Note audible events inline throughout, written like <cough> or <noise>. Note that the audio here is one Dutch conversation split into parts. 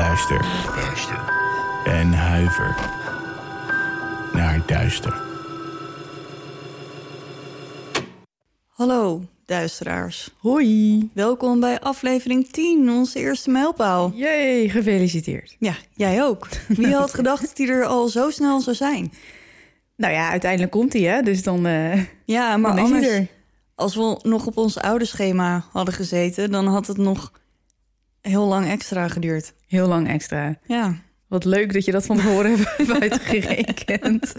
Luister. En huiver naar duister. Hallo, duisteraars. Hoi. Welkom bij aflevering 10, onze eerste mijlpaal. Jee, gefeliciteerd. Ja, jij ook. Wie had gedacht dat die er al zo snel zou zijn? Nou ja, uiteindelijk komt hij, hè? Dus dan, eh Ja, maar dan anders, er. als we nog op ons oude schema hadden gezeten... dan had het nog heel lang extra geduurd. Heel lang extra. Ja, Wat leuk dat je dat van tevoren <laughs> hebt uitgerekend.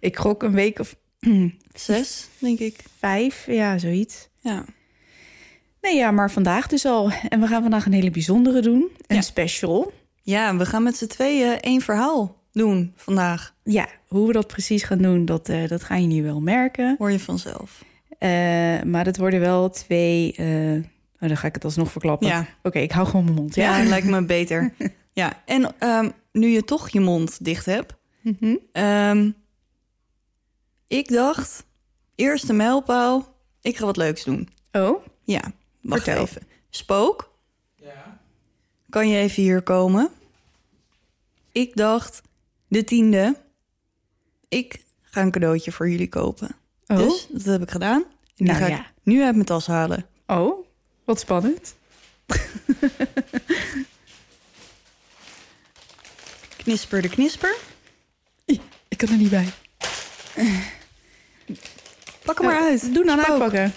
Ik gok een week of <clears throat> zes, denk ik. vijf, ja, zoiets. Ja, Nee, ja, maar vandaag dus al. En we gaan vandaag een hele bijzondere doen. Een Ja. special. ja we gaan met z'n tweeën één verhaal doen vandaag. Ja, hoe we dat precies gaan doen, dat, eh, dat ga je nu wel merken. Hoor je vanzelf. Eh, maar het worden wel twee... eh, oh, dan ga ik het alsnog verklappen. Ja. Oké, ik hou gewoon mijn mond. Ja, Ja. lijkt me beter. <laughs> Ja, en ehm, nu je toch je mond dicht hebt... Mhm. Ehm, ik dacht, eerste mijlpaal, ik ga wat leuks doen. Oh, Ja, wacht Vertel. even. Spook? Ja. Kan je even hier komen? Ik dacht, de tiende, ik ga een cadeautje voor jullie kopen. Oh. Dus dat heb ik gedaan. En die Nou ga ja. ik nu uit mijn tas halen. Oh, wat spannend. <laughs> Knisper de knisper. Ik kan er niet bij. Pak hem maar uit. Doe nou uitpakken.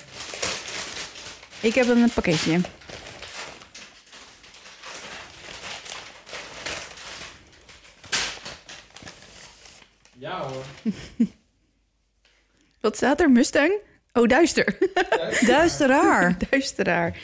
Ik heb een pakketje. Ja hoor. <laughs> Wat staat er? Mustang? Oh, duister. Duisteraar. <laughs> Duisteraar.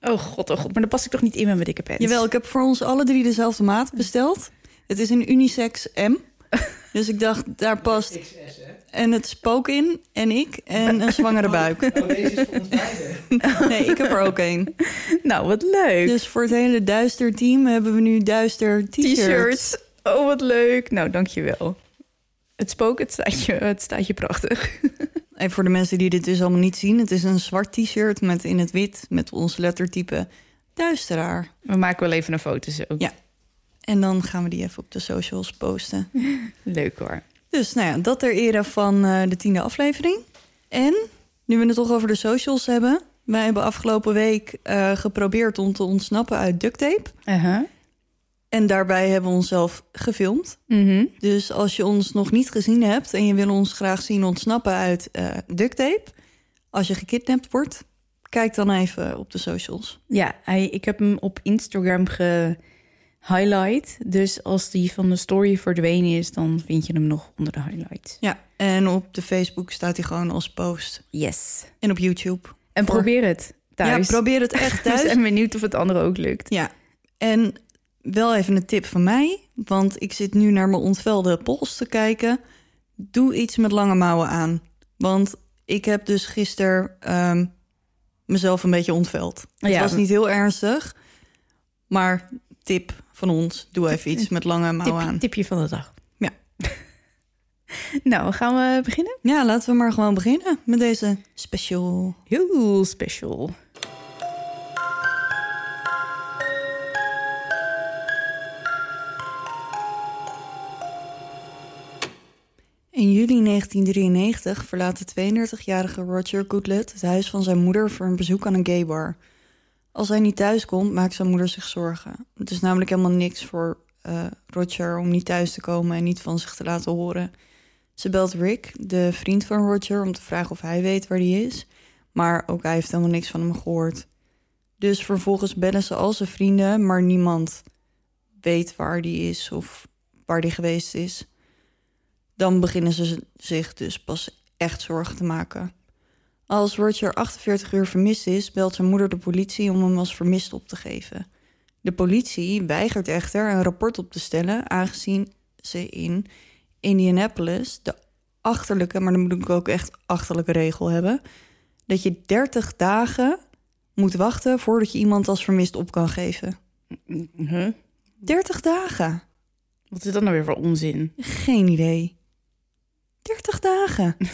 Oh god, oh god. Maar dan pas ik toch niet in met mijn dikke pens. Jawel, ik heb voor ons alle drie dezelfde maat besteld. Het is een unisex M. <laughs> Dus ik dacht, daar past XS hè? en het spook in en ik en een zwangere buik. Oh, deze is voor ons beiden. <laughs> Nee, ik heb er ook één. Nou, wat leuk. Dus voor het hele duister team hebben we nu duister t-shirts. T-shirts. Oh, wat leuk. Nou, dankjewel. Het spook, het staat je, het staat je prachtig. En voor de mensen die dit dus allemaal niet zien, het is een zwart t-shirt met in het wit met ons lettertype duisteraar. We maken wel even een foto zo. Ja. En dan gaan we die even op de socials posten. <laughs> Leuk hoor. Dus nou ja, dat ter ere van eh, de tiende aflevering. En nu we het toch over de socials hebben. Wij hebben afgelopen week eh, geprobeerd om te ontsnappen uit duct tape. Uh-huh. En daarbij hebben we onszelf gefilmd. Mhm. Dus als je ons nog niet gezien hebt en je wil ons graag zien ontsnappen uit eh duct tape, als je gekidnapt wordt, kijk dan even op de socials. Ja, hij, ik heb hem op Instagram gehighlight. Dus als die van de story verdwenen is, dan vind je hem nog onder de highlights. Ja, en op de Facebook staat hij gewoon als post. Yes. En op YouTube. En Voor- probeer het thuis. Ja, probeer het echt <laughs> thuis. zijn benieuwd of het anderen ook lukt. Ja, en wel even een tip van mij, want ik zit nu naar mijn ontvelde pols te kijken. Doe iets met lange mouwen aan. Want ik heb dus gisteren ehm, mezelf een beetje ontveld. Het Ja. was niet heel ernstig, maar tip van ons, doe even iets met lange mouwen Tip, aan. tipje van de dag. Ja. <laughs> nou, gaan we beginnen? Ja, laten we maar gewoon beginnen met deze special. Heel special. In juli 1993 verlaat de 32-jarige Roger Goodlet het huis van zijn moeder voor een bezoek aan een gaybar. Als hij niet thuis komt, maakt zijn moeder zich zorgen. Het is namelijk helemaal niks voor eh, Roger om niet thuis te komen en niet van zich te laten horen. Ze belt Rick, de vriend van Roger, om te vragen of hij weet waar hij is. Maar ook hij heeft helemaal niks van hem gehoord. Dus vervolgens bellen ze al zijn vrienden, maar niemand weet waar die is of waar die geweest is. Dan beginnen ze zich dus pas echt zorgen te maken. Als Roger 48 uur vermist is, belt zijn moeder de politie om hem als vermist op te geven. De politie weigert echter een rapport op te stellen, aangezien ze in Indianapolis de achterlijke, maar dan moet ik ook echt achterlijke regel hebben, dat je 30 dagen moet wachten voordat je iemand als vermist op kan geven. Huh? 30 dagen. Wat is dat nou weer voor onzin? Geen idee. 30 dagen. <laughs>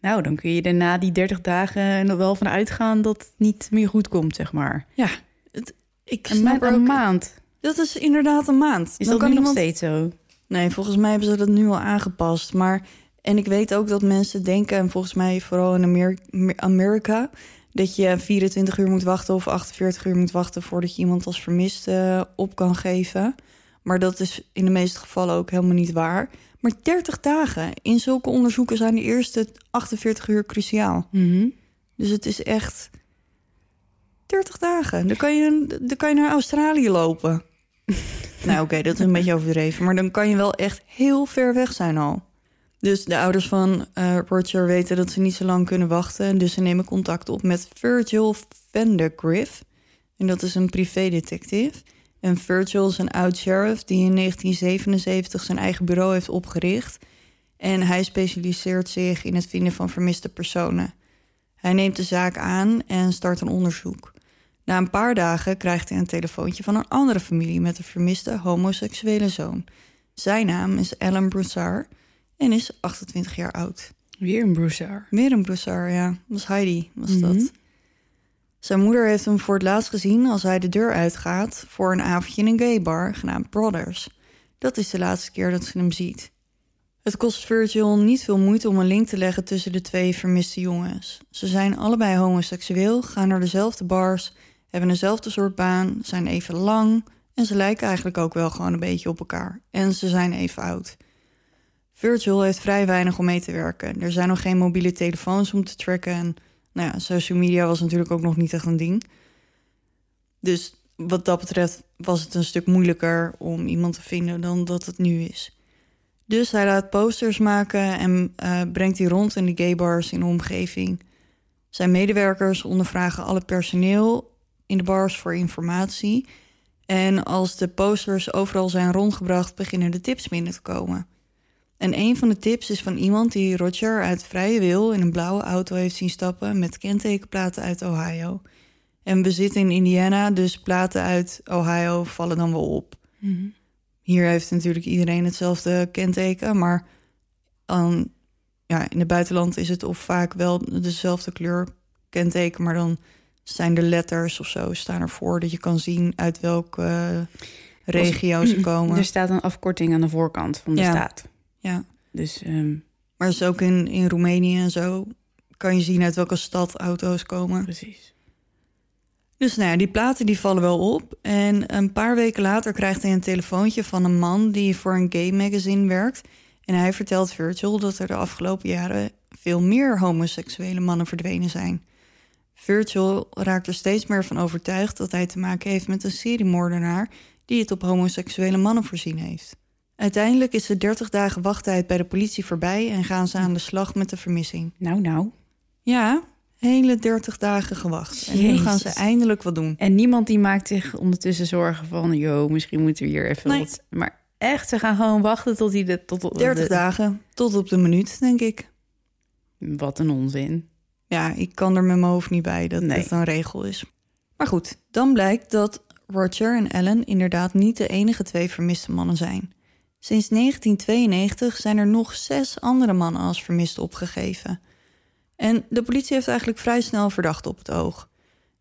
Nou, dan kun je er na die 30 dagen nog wel van uitgaan dat het niet meer goed komt, zeg maar. Ja, het, ik Een, ma- een maand. Dat is inderdaad een maand. Is Dan dat nu nog steeds zo? Nee, volgens mij hebben ze dat nu al aangepast. Maar en ik weet ook dat mensen denken, en volgens mij vooral in Amer- Amer- Amerika, dat je 24 uur moet wachten of 48 uur moet wachten voordat je iemand als vermist eh, op kan geven. Maar dat is in de meeste gevallen ook helemaal niet waar. Maar 30 dagen. In zulke onderzoeken zijn de eerste 48 uur cruciaal. Mhm. Dus het is echt 30 dagen. Dan kan je, dan kan je naar Australië lopen. <laughs> nou, oké, dat is een beetje overdreven. Maar dan kan je wel echt heel ver weg zijn al. Dus de ouders van eh, Roger weten dat ze niet zo lang kunnen wachten. Dus ze nemen contact op met Virgil Vandergriff. En dat is een privédetective. En Virgil is een oud-sheriff die in 1977 zijn eigen bureau heeft opgericht. En hij specialiseert zich in het vinden van vermiste personen. Hij neemt de zaak aan en start een onderzoek. Na een paar dagen krijgt hij een telefoontje van een andere familie met een vermiste homoseksuele zoon. Zijn naam is Alan Broussard en is 28 jaar oud. Weer een Broussard. Weer een Broussard, ja. Was Heidi, was Mhm. dat. Zijn moeder heeft hem voor het laatst gezien als hij de deur uitgaat voor een avondje in een gaybar genaamd Brothers. Dat is de laatste keer dat ze hem ziet. Het kost Virgil niet veel moeite om een link te leggen tussen de twee vermiste jongens. Ze zijn allebei homoseksueel, gaan naar dezelfde bars, hebben dezelfde soort baan, zijn even lang en ze lijken eigenlijk ook wel gewoon een beetje op elkaar. En ze zijn even oud. Virgil heeft vrij weinig om mee te werken. Er zijn nog geen mobiele telefoons om te tracken. En nou ja, social media was natuurlijk ook nog niet echt een ding. Dus wat dat betreft was het een stuk moeilijker om iemand te vinden dan dat het nu is. Dus hij laat posters maken en eh, brengt die rond in de gaybars in de omgeving. Zijn medewerkers ondervragen alle personeel in de bars voor informatie. En als de posters overal zijn rondgebracht, beginnen de tips binnen te komen. En een van de tips is van iemand die Roger uit vrije wil in een blauwe auto heeft zien stappen met kentekenplaten uit Ohio. En we zitten in Indiana, dus platen uit Ohio vallen dan wel op. Mhm. Hier heeft natuurlijk iedereen hetzelfde kenteken, maar dan, ja, in het buitenland is het of vaak wel dezelfde kleur kenteken, maar dan zijn de letters of zo staan ervoor dat je kan zien uit welke regio ze <clears throat> komen. Er staat een afkorting aan de voorkant van de Ja. staat. Ja. Dus ehm, Maar dus ook in, in Roemenië en zo kan je zien uit welke stad auto's komen. precies. Dus nou ja, die platen die vallen wel op. En een paar weken later krijgt hij een telefoontje van een man die voor een gay magazine werkt. En hij vertelt Virgil dat er de afgelopen jaren veel meer homoseksuele mannen verdwenen zijn. Virgil raakt er steeds meer van overtuigd dat hij te maken heeft met een seriemoordenaar die het op homoseksuele mannen voorzien heeft. Uiteindelijk is de 30 dagen wachttijd bij de politie voorbij en gaan ze aan de slag met de vermissing. Nou, nou. Ja, hele 30 dagen gewacht. En nu gaan ze eindelijk wat doen. En niemand die maakt zich ondertussen zorgen van... joh, misschien moeten we hier even Nee. wat... Maar echt, ze gaan gewoon wachten tot hij de... Tot, tot 30 de- dagen, tot op de minuut, denk ik. Wat een onzin. Ja, ik kan er met mijn hoofd niet bij dat Nee. dit een regel is. Maar goed, dan blijkt dat Roger en Ellen inderdaad niet de enige twee vermiste mannen zijn. Sinds 1992 zijn er nog zes andere mannen als vermist opgegeven. En de politie heeft eigenlijk vrij snel verdacht op het oog.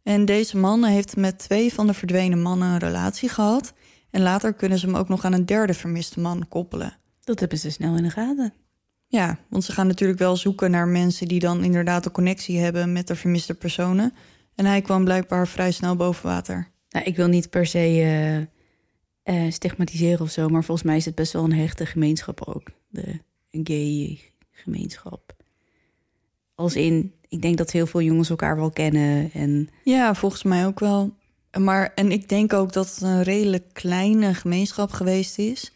En deze man heeft met twee van de verdwenen mannen een relatie gehad. En later kunnen ze hem ook nog aan een derde vermiste man koppelen. Dat hebben ze snel in de gaten. Ja, want ze gaan natuurlijk wel zoeken naar mensen die dan inderdaad een connectie hebben met de vermiste personen. En hij kwam blijkbaar vrij snel boven water. Nou, ik wil niet per se eh, eh, stigmatiseren of zo... maar volgens mij is het best wel een hechte gemeenschap ook. De gay gemeenschap. Als in, ik denk dat heel veel jongens elkaar wel kennen. En Ja, volgens mij ook wel. Maar, en ik denk ook dat het een redelijk kleine gemeenschap geweest is.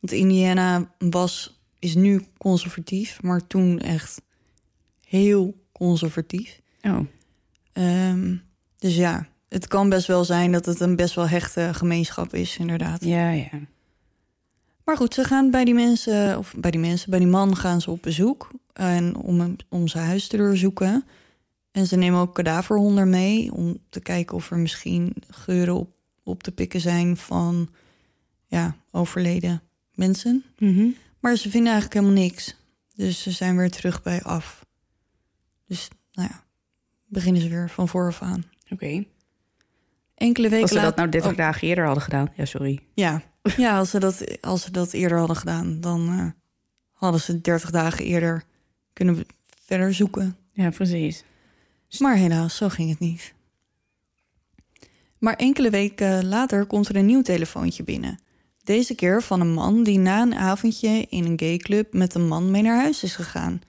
Want Indiana was, is nu conservatief, maar toen echt heel conservatief. oh, Ehm, dus ja, het kan best wel zijn dat het een best wel hechte gemeenschap is, inderdaad. Ja, ja. Maar goed, ze gaan bij die mensen, of bij die mensen, bij die man gaan ze op bezoek. En om, hem- om zijn huis te doorzoeken. En ze nemen ook kadaverhonden mee om te kijken of er misschien geuren op, op te pikken zijn van ja, overleden mensen. Mhm. Maar ze vinden eigenlijk helemaal niks. Dus ze zijn weer terug bij af. Dus nou ja, beginnen ze weer van vooraf aan. Oké. Enkele weken Als ze dat nou 30 Oh, dagen eerder hadden gedaan. Ja, sorry. Ja, ja als, ze dat, als ze dat eerder hadden gedaan, dan eh, hadden ze 30 dagen eerder kunnen verder zoeken. Ja, precies. Maar helaas, zo ging het niet. Maar enkele weken later komt er een nieuw telefoontje binnen. Deze keer van een man die na een avondje in een gayclub met een man mee naar huis is gegaan.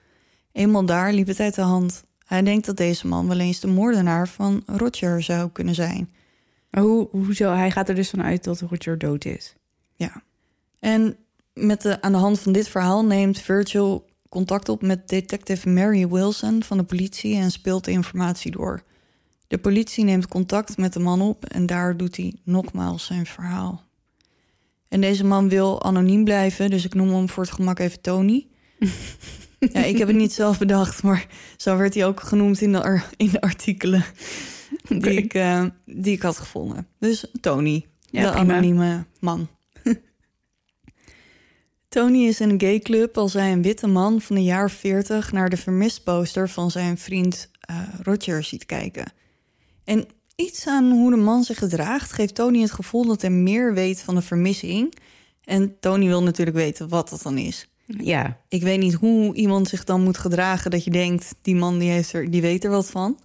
Eenmaal daar liep het uit de hand. Hij denkt dat deze man wel eens de moordenaar van Roger zou kunnen zijn. Maar hoe, hoezo? Hij gaat er dus vanuit dat Roger dood is. Ja. En met de, aan de hand van dit verhaal neemt Virgil contact op met detective Mary Wilson van de politie en speelt de informatie door. De politie neemt contact met de man op en daar doet hij nogmaals zijn verhaal. En deze man wil anoniem blijven, dus ik noem hem voor het gemak even Tony. <laughs> ja, ik heb het niet zelf bedacht, maar zo werd hij ook genoemd in de, in de artikelen Die, ik, eh, die ik had gevonden. Dus Tony, Ja, de prima. anonieme man. <laughs> Tony is in een gayclub als hij een witte man van de jaar 40 naar de vermist poster van zijn vriend eh, Roger ziet kijken. En iets aan hoe de man zich gedraagt geeft Tony het gevoel dat hij meer weet van de vermissing. En Tony wil natuurlijk weten wat dat dan is. Ja, Ik weet niet hoe iemand zich dan moet gedragen dat je denkt, die man die, heeft er, die weet er wat van.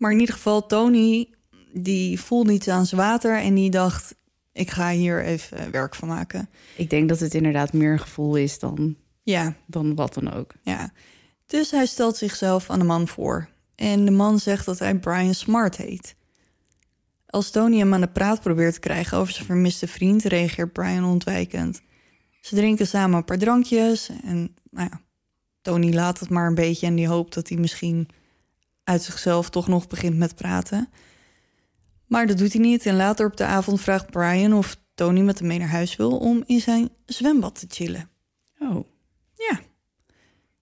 Maar in ieder geval, Tony, die voelde iets aan zijn water en die dacht, ik ga hier even werk van maken. ik denk dat het inderdaad meer een gevoel is dan, Ja, dan wat dan ook. ja. Dus hij stelt zichzelf aan de man voor. En de man zegt dat hij Brian Smart heet. Als Tony hem aan de praat probeert te krijgen over zijn vermiste vriend, reageert Brian ontwijkend. Ze drinken samen een paar drankjes en nou ja, Tony laat het maar een beetje en die hoopt dat hij misschien uit zichzelf toch nog begint met praten. Maar dat doet hij niet en later op de avond vraagt Brian of Tony met hem mee naar huis wil om in zijn zwembad te chillen. Oh, Ja.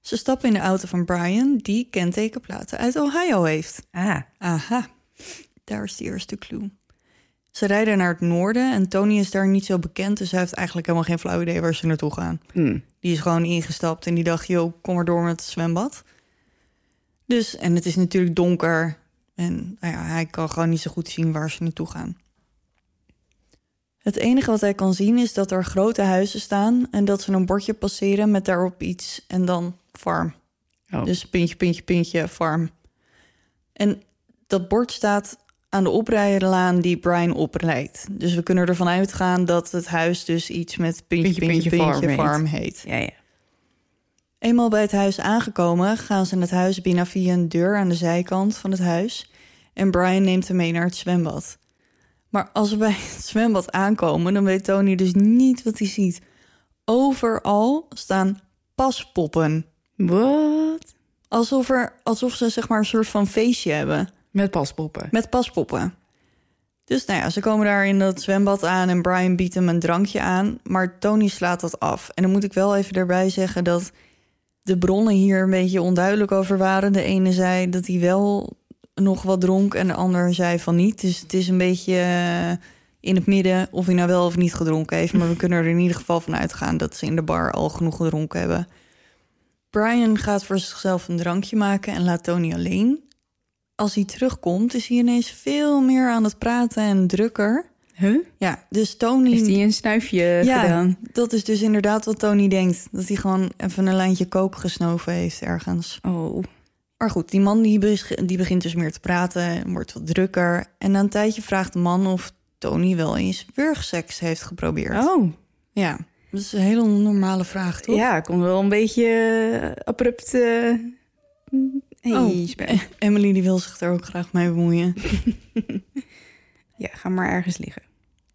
Ze stappen in de auto van Brian, die kentekenplaten uit Ohio heeft. ah. Aha, daar is de eerste clue. Ze rijden naar het noorden en Tony is daar niet zo bekend, dus hij heeft eigenlijk helemaal geen flauw idee waar ze naartoe gaan. Hm. Die is gewoon ingestapt en die dacht, joh, kom maar door met het zwembad. Dus, en het is natuurlijk donker en nou ja, hij kan gewoon niet zo goed zien waar ze naartoe gaan. Het enige wat hij kan zien is dat er grote huizen staan en dat ze een bordje passeren met daarop iets en dan farm. Oh. Dus puntje, puntje, puntje, farm. En dat bord staat aan de oprijlaan die Brian oprijdt. Dus we kunnen ervan uitgaan dat het huis dus iets met puntje, Puntje, puntje, puntje, puntje, farm farm, heet. heet. Ja, ja. Eenmaal bij het huis aangekomen gaan ze het huis binnen via een deur aan de zijkant van het huis. En Brian neemt hem mee naar het zwembad. Maar als we bij het zwembad aankomen, dan weet Tony dus niet wat hij ziet. Overal staan paspoppen. Wat? Alsof, er, alsof ze zeg maar een soort van feestje hebben. Met paspoppen. Met paspoppen. Dus nou ja, ze komen daar in dat zwembad aan en Brian biedt hem een drankje aan. Maar Tony slaat dat af. En dan moet ik wel even erbij zeggen dat de bronnen hier een beetje onduidelijk over waren. De ene zei dat hij wel nog wat dronk en de ander zei van niet. Dus het is een beetje eh, in het midden of hij nou wel of niet gedronken heeft. Maar we <laughs> kunnen er in ieder geval van uitgaan dat ze in de bar al genoeg gedronken hebben. Brian gaat voor zichzelf een drankje maken en laat Tony alleen. Als hij terugkomt, is hij ineens veel meer aan het praten en drukker. Huh? Ja, dus Tony. Heeft hij een snuifje ja, gedaan? dat is dus inderdaad wat Tony denkt. Dat hij gewoon even een lijntje kook gesnoven heeft ergens. Oh. Maar goed, die man die, die begint dus meer te praten en wordt wat drukker. En na een tijdje vraagt de man of Tony wel eens wurgseks heeft geprobeerd. Oh. Ja, dat is een hele normale vraag, toch? Ja, kon wel een beetje eh, abrupt... eh, Hey, Oh. spel. Emily die wil zich er ook graag mee bemoeien. <laughs> Ja, ga maar ergens liggen.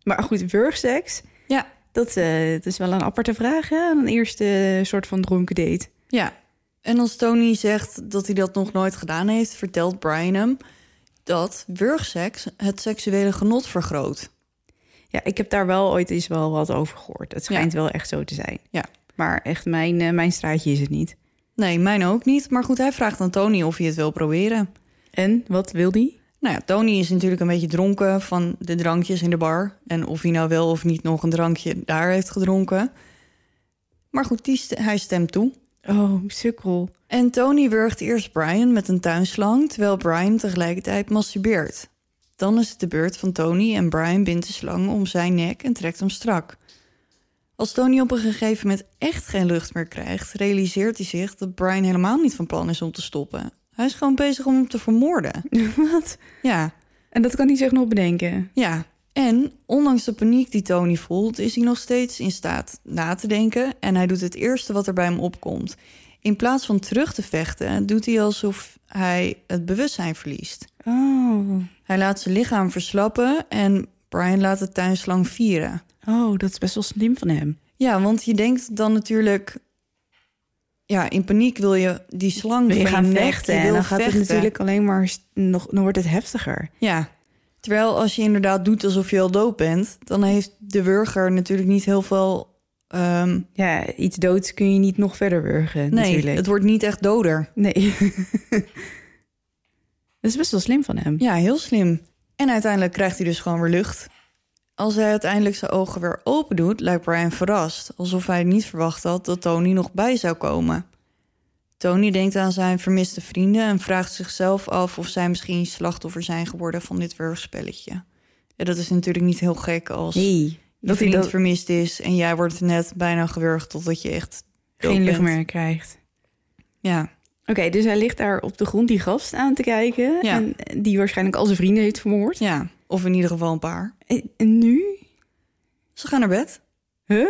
Maar goed, wurgseks, Ja, dat, eh, dat is wel een aparte vraag, hè? Een eerste soort van dronken date. Ja, en als Tony zegt dat hij dat nog nooit gedaan heeft, vertelt Brian hem. dat wurgseks het seksuele genot vergroot. Ja, ik heb daar wel ooit eens wel wat over gehoord. Het schijnt wel echt zo te zijn. Ja. Maar echt, mijn, eh, mijn straatje is het niet. Nee, mijn ook niet. Maar goed, hij vraagt aan Tony of hij het wil proberen. En, wat wil die? Nou ja, Tony is natuurlijk een beetje dronken van de drankjes in de bar. En of hij nou wel of niet nog een drankje daar heeft gedronken. Maar goed, die st- hij stemt toe. Oh, sukkel. En Tony wurgt eerst Brian met een tuinslang, terwijl Brian tegelijkertijd masturbeert. Dan is het de beurt van Tony en Brian bindt de slang om zijn nek en trekt hem strak. Als Tony op een gegeven moment echt geen lucht meer krijgt, realiseert hij zich dat Brian helemaal niet van plan is om te stoppen. Hij is gewoon bezig om hem te vermoorden. <laughs> wat? Ja, En dat kan hij zich nog bedenken. ja. En ondanks de paniek die Tony voelt, is hij nog steeds in staat na te denken en hij doet het eerste wat er bij hem opkomt. In plaats van terug te vechten, doet hij alsof hij het bewustzijn verliest. Oh. Hij laat zijn lichaam verslappen en Brian laat de tuinslang vieren. Oh, dat is best wel slim van hem. Ja, want je denkt dan natuurlijk... Ja, in paniek wil je die slang Wil je gaan vechten en dan gaat het natuurlijk alleen maar nog, dan wordt het heftiger. Ja, terwijl als je inderdaad doet alsof je al dood bent... dan heeft de wurger natuurlijk niet heel veel... ehm, Ja, iets doods kun je niet nog verder wurgen nee, natuurlijk. het wordt niet echt doder. Nee. <laughs> dat is best wel slim van hem. Ja, heel slim. En uiteindelijk krijgt hij dus gewoon weer lucht. Als hij uiteindelijk zijn ogen weer open doet, lijkt Brian verrast. Alsof hij niet verwacht had dat Tony nog bij zou komen. Tony denkt aan zijn vermiste vrienden en vraagt zichzelf af of zij misschien slachtoffer zijn geworden van dit wurgspelletje. En dat is natuurlijk niet heel gek als Nee, je dat hij vriend dat vermist is en jij wordt net bijna gewurgd totdat je echt geen lucht meer krijgt. Ja, Oké, dus hij ligt daar op de grond die gast aan te kijken. Ja. En die waarschijnlijk al zijn vrienden heeft vermoord. ja, of in ieder geval een paar. En, nu? Ze gaan naar bed Huh?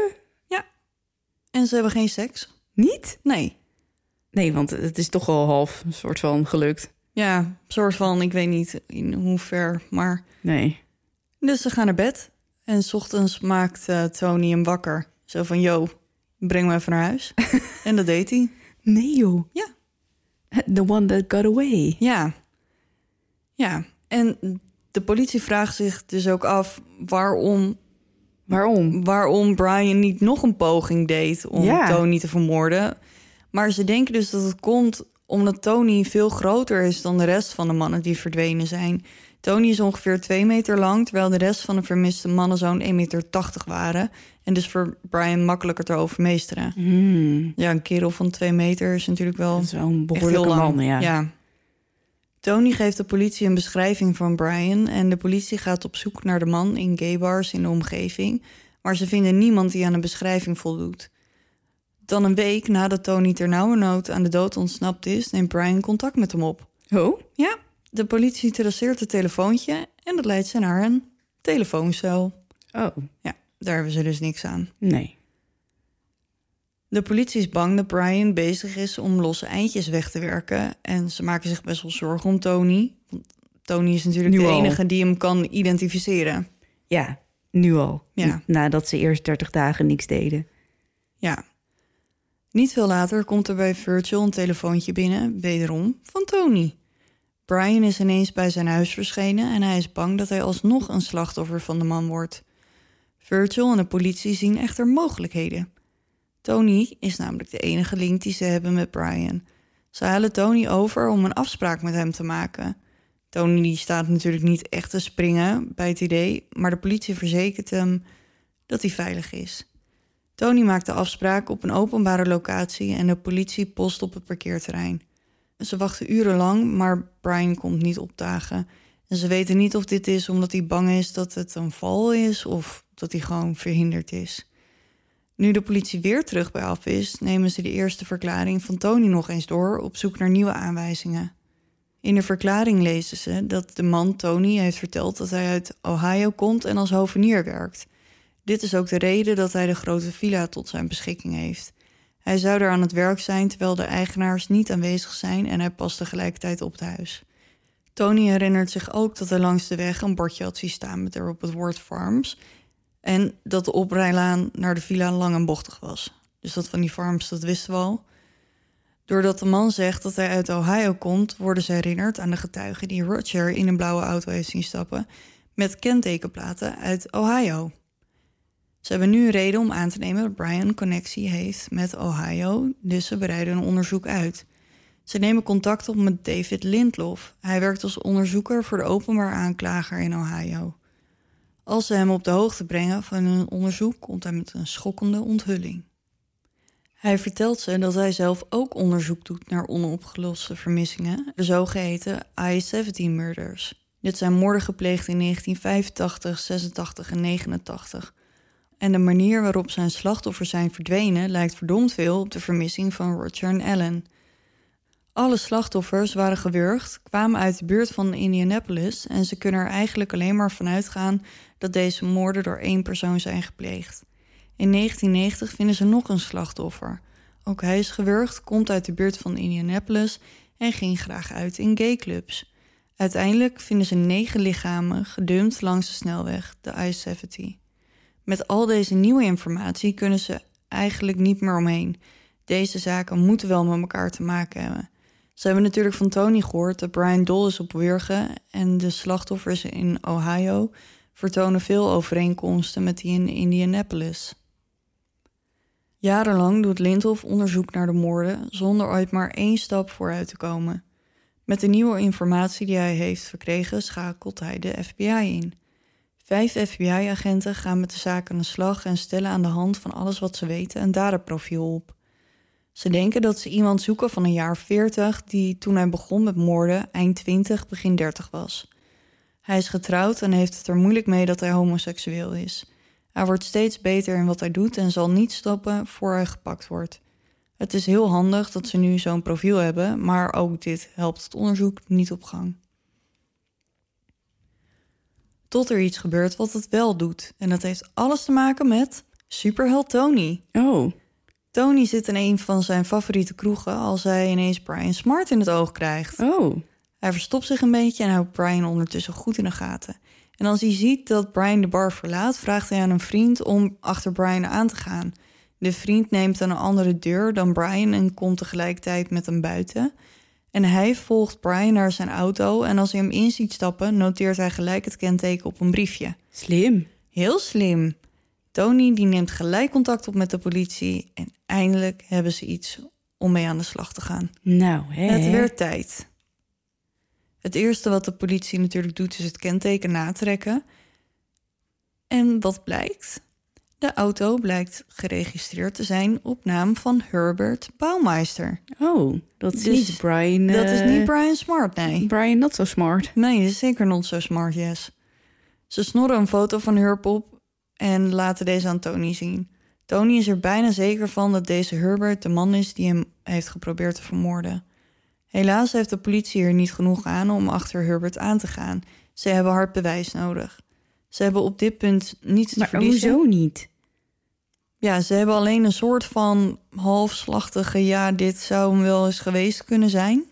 en ze hebben geen seks. Niet? Nee. Nee, want het is toch al half een soort van gelukt. Ja, soort van, ik weet niet in hoever, maar... Nee. Dus ze gaan naar bed. En s ochtends maakt eh, Tony hem wakker. Zo van, yo, breng me even naar huis. <laughs> en dat deed hij. Nee joh. Ja. The one that got away. Ja. Ja, en de politie vraagt zich dus ook af... waarom, Waarom? waarom Brian niet nog een poging deed om Ja. Tony te vermoorden. Maar ze denken dus dat het komt omdat Tony veel groter is dan de rest van de mannen die verdwenen zijn. Tony is ongeveer 2 meter lang, terwijl de rest van de vermiste mannen zo'n 1,80 meter waren. En dus voor Brian makkelijker te overmeesteren. Hmm, Ja, een kerel van 2 meter is natuurlijk wel echt behoorlijke man, ja. Tony geeft de politie een beschrijving van Brian en de politie gaat op zoek naar de man in gaybars in de omgeving, maar ze vinden niemand die aan de beschrijving voldoet. Dan een week nadat Tony ternauwernood aan de dood ontsnapt is, neemt Brian contact met hem op. Oh? Ja, de politie traceert het telefoontje en dat leidt ze naar een telefooncel. Oh, Ja, daar hebben ze dus niks aan. nee. De politie is bang dat Brian bezig is om losse eindjes weg te werken. En ze maken zich best wel zorgen om Tony. Want Tony is natuurlijk Nu de al. enige die hem kan identificeren. Ja, nu al. Ja. Nadat ze eerst 30 dagen niks deden. Ja. Niet veel later komt er bij Virgil een telefoontje binnen, wederom van Tony. Brian is ineens bij zijn huis verschenen en hij is bang dat hij alsnog een slachtoffer van de man wordt. Virgil en de politie zien echter mogelijkheden. Tony is namelijk de enige link die ze hebben met Brian. Ze halen Tony over om een afspraak met hem te maken. Tony staat natuurlijk niet echt te springen bij het idee, maar de politie verzekert hem dat hij veilig is. Tony maakt de afspraak op een openbare locatie en de politie post op het parkeerterrein. Ze wachten urenlang, maar Brian komt niet opdagen. En ze weten niet of dit is omdat hij bang is dat het een val is of dat hij gewoon verhinderd is. Nu de politie weer terug bij af is, nemen ze de eerste verklaring van Tony nog eens door op zoek naar nieuwe aanwijzingen. In de verklaring lezen ze dat de man Tony heeft verteld dat hij uit Ohio komt en als hovenier werkt. Dit is ook de reden dat hij de grote villa tot zijn beschikking heeft. Hij zou er aan het werk zijn terwijl de eigenaars niet aanwezig zijn en hij past tegelijkertijd op het huis. Tony herinnert zich ook dat hij langs de weg een bordje had zien staan met erop het woord farms en dat de oprijlaan naar de villa lang en bochtig was. Dus dat van die farms, dat wisten we al. Doordat de man zegt dat hij uit Ohio komt, worden ze herinnerd aan de getuigen die Roger in een blauwe auto heeft zien stappen met kentekenplaten uit Ohio. Ze hebben nu een reden om aan te nemen dat Brian connectie heeft met Ohio, dus ze bereiden een onderzoek uit. Ze nemen contact op met David Lindlof. Hij werkt als onderzoeker voor de openbaar aanklager in Ohio. Als ze hem op de hoogte brengen van hun onderzoek, komt hij met een schokkende onthulling. Hij vertelt ze dat hij zelf ook onderzoek doet naar onopgeloste vermissingen, de zogeheten I-17 murders. Dit zijn moorden gepleegd in 1985, 86 en 89. En de manier waarop zijn slachtoffers zijn verdwenen lijkt verdomd veel op de vermissing van Roger en Ellen. Alle slachtoffers waren gewurgd, kwamen uit de buurt van Indianapolis en ze kunnen er eigenlijk alleen maar van uitgaan dat deze moorden door één persoon zijn gepleegd. In 1990 vinden ze nog een slachtoffer. Ook hij is gewurgd, komt uit de buurt van Indianapolis en ging graag uit in gayclubs. Uiteindelijk vinden ze negen lichamen gedumpt langs de snelweg, de I-70. Met al deze nieuwe informatie kunnen ze eigenlijk niet meer omheen. Deze zaken moeten wel met elkaar te maken hebben. Ze hebben natuurlijk van Tony gehoord dat Brian dol is op wurgen en de slachtoffers in Ohio vertonen veel overeenkomsten met die in Indianapolis. Jarenlang doet Lindhoff onderzoek naar de moorden zonder ooit maar één stap vooruit te komen. Met de nieuwe informatie die hij heeft verkregen schakelt hij de FBI in. Vijf FBI-agenten gaan met de zaak aan de slag en stellen aan de hand van alles wat ze weten een daderprofiel op. Ze denken dat ze iemand zoeken van een jaar 40 die toen hij begon met moorden eind 20, begin 30 was. Hij is getrouwd en heeft het er moeilijk mee dat hij homoseksueel is. Hij wordt steeds beter in wat hij doet en zal niet stoppen voor hij gepakt wordt. Het is heel handig dat ze nu zo'n profiel hebben, maar ook dit helpt het onderzoek niet op gang. Tot er iets gebeurt wat het wel doet. En dat heeft alles te maken met superheld Tony. Oh, Tony zit in een van zijn favoriete kroegen als hij ineens Brian Smart in het oog krijgt. oh. Hij verstopt zich een beetje en houdt Brian ondertussen goed in de gaten. En als hij ziet dat Brian de bar verlaat, vraagt hij aan een vriend om achter Brian aan te gaan. De vriend neemt een andere deur dan Brian en komt tegelijkertijd met hem buiten. En hij volgt Brian naar zijn auto en als hij hem in ziet stappen, noteert hij gelijk het kenteken op een briefje. Slim. Heel slim. Tony die neemt gelijk contact op met de politie en eindelijk hebben ze iets om mee aan de slag te gaan. Nou, hè. Het werd tijd. Het eerste wat de politie natuurlijk doet is het kenteken natrekken. En wat blijkt? De auto blijkt geregistreerd te zijn op naam van Herbert Baumeister. Oh, dat is Dus niet Brian. Dat is eh, niet Brian Smart, nee. Brian not so smart. Nee, is zeker not so smart, yes. Ze snorren een foto van Herb op en laten deze aan Tony zien. Tony is er bijna zeker van dat deze Herbert de man is die hem heeft geprobeerd te vermoorden. Helaas heeft de politie er niet genoeg aan om achter Herbert aan te gaan. Ze hebben hard bewijs nodig. Ze hebben op dit punt niets te Maar verliezen. hoezo niet? Ja, ze hebben alleen een soort van halfslachtige... ja, dit zou hem wel eens geweest kunnen zijn...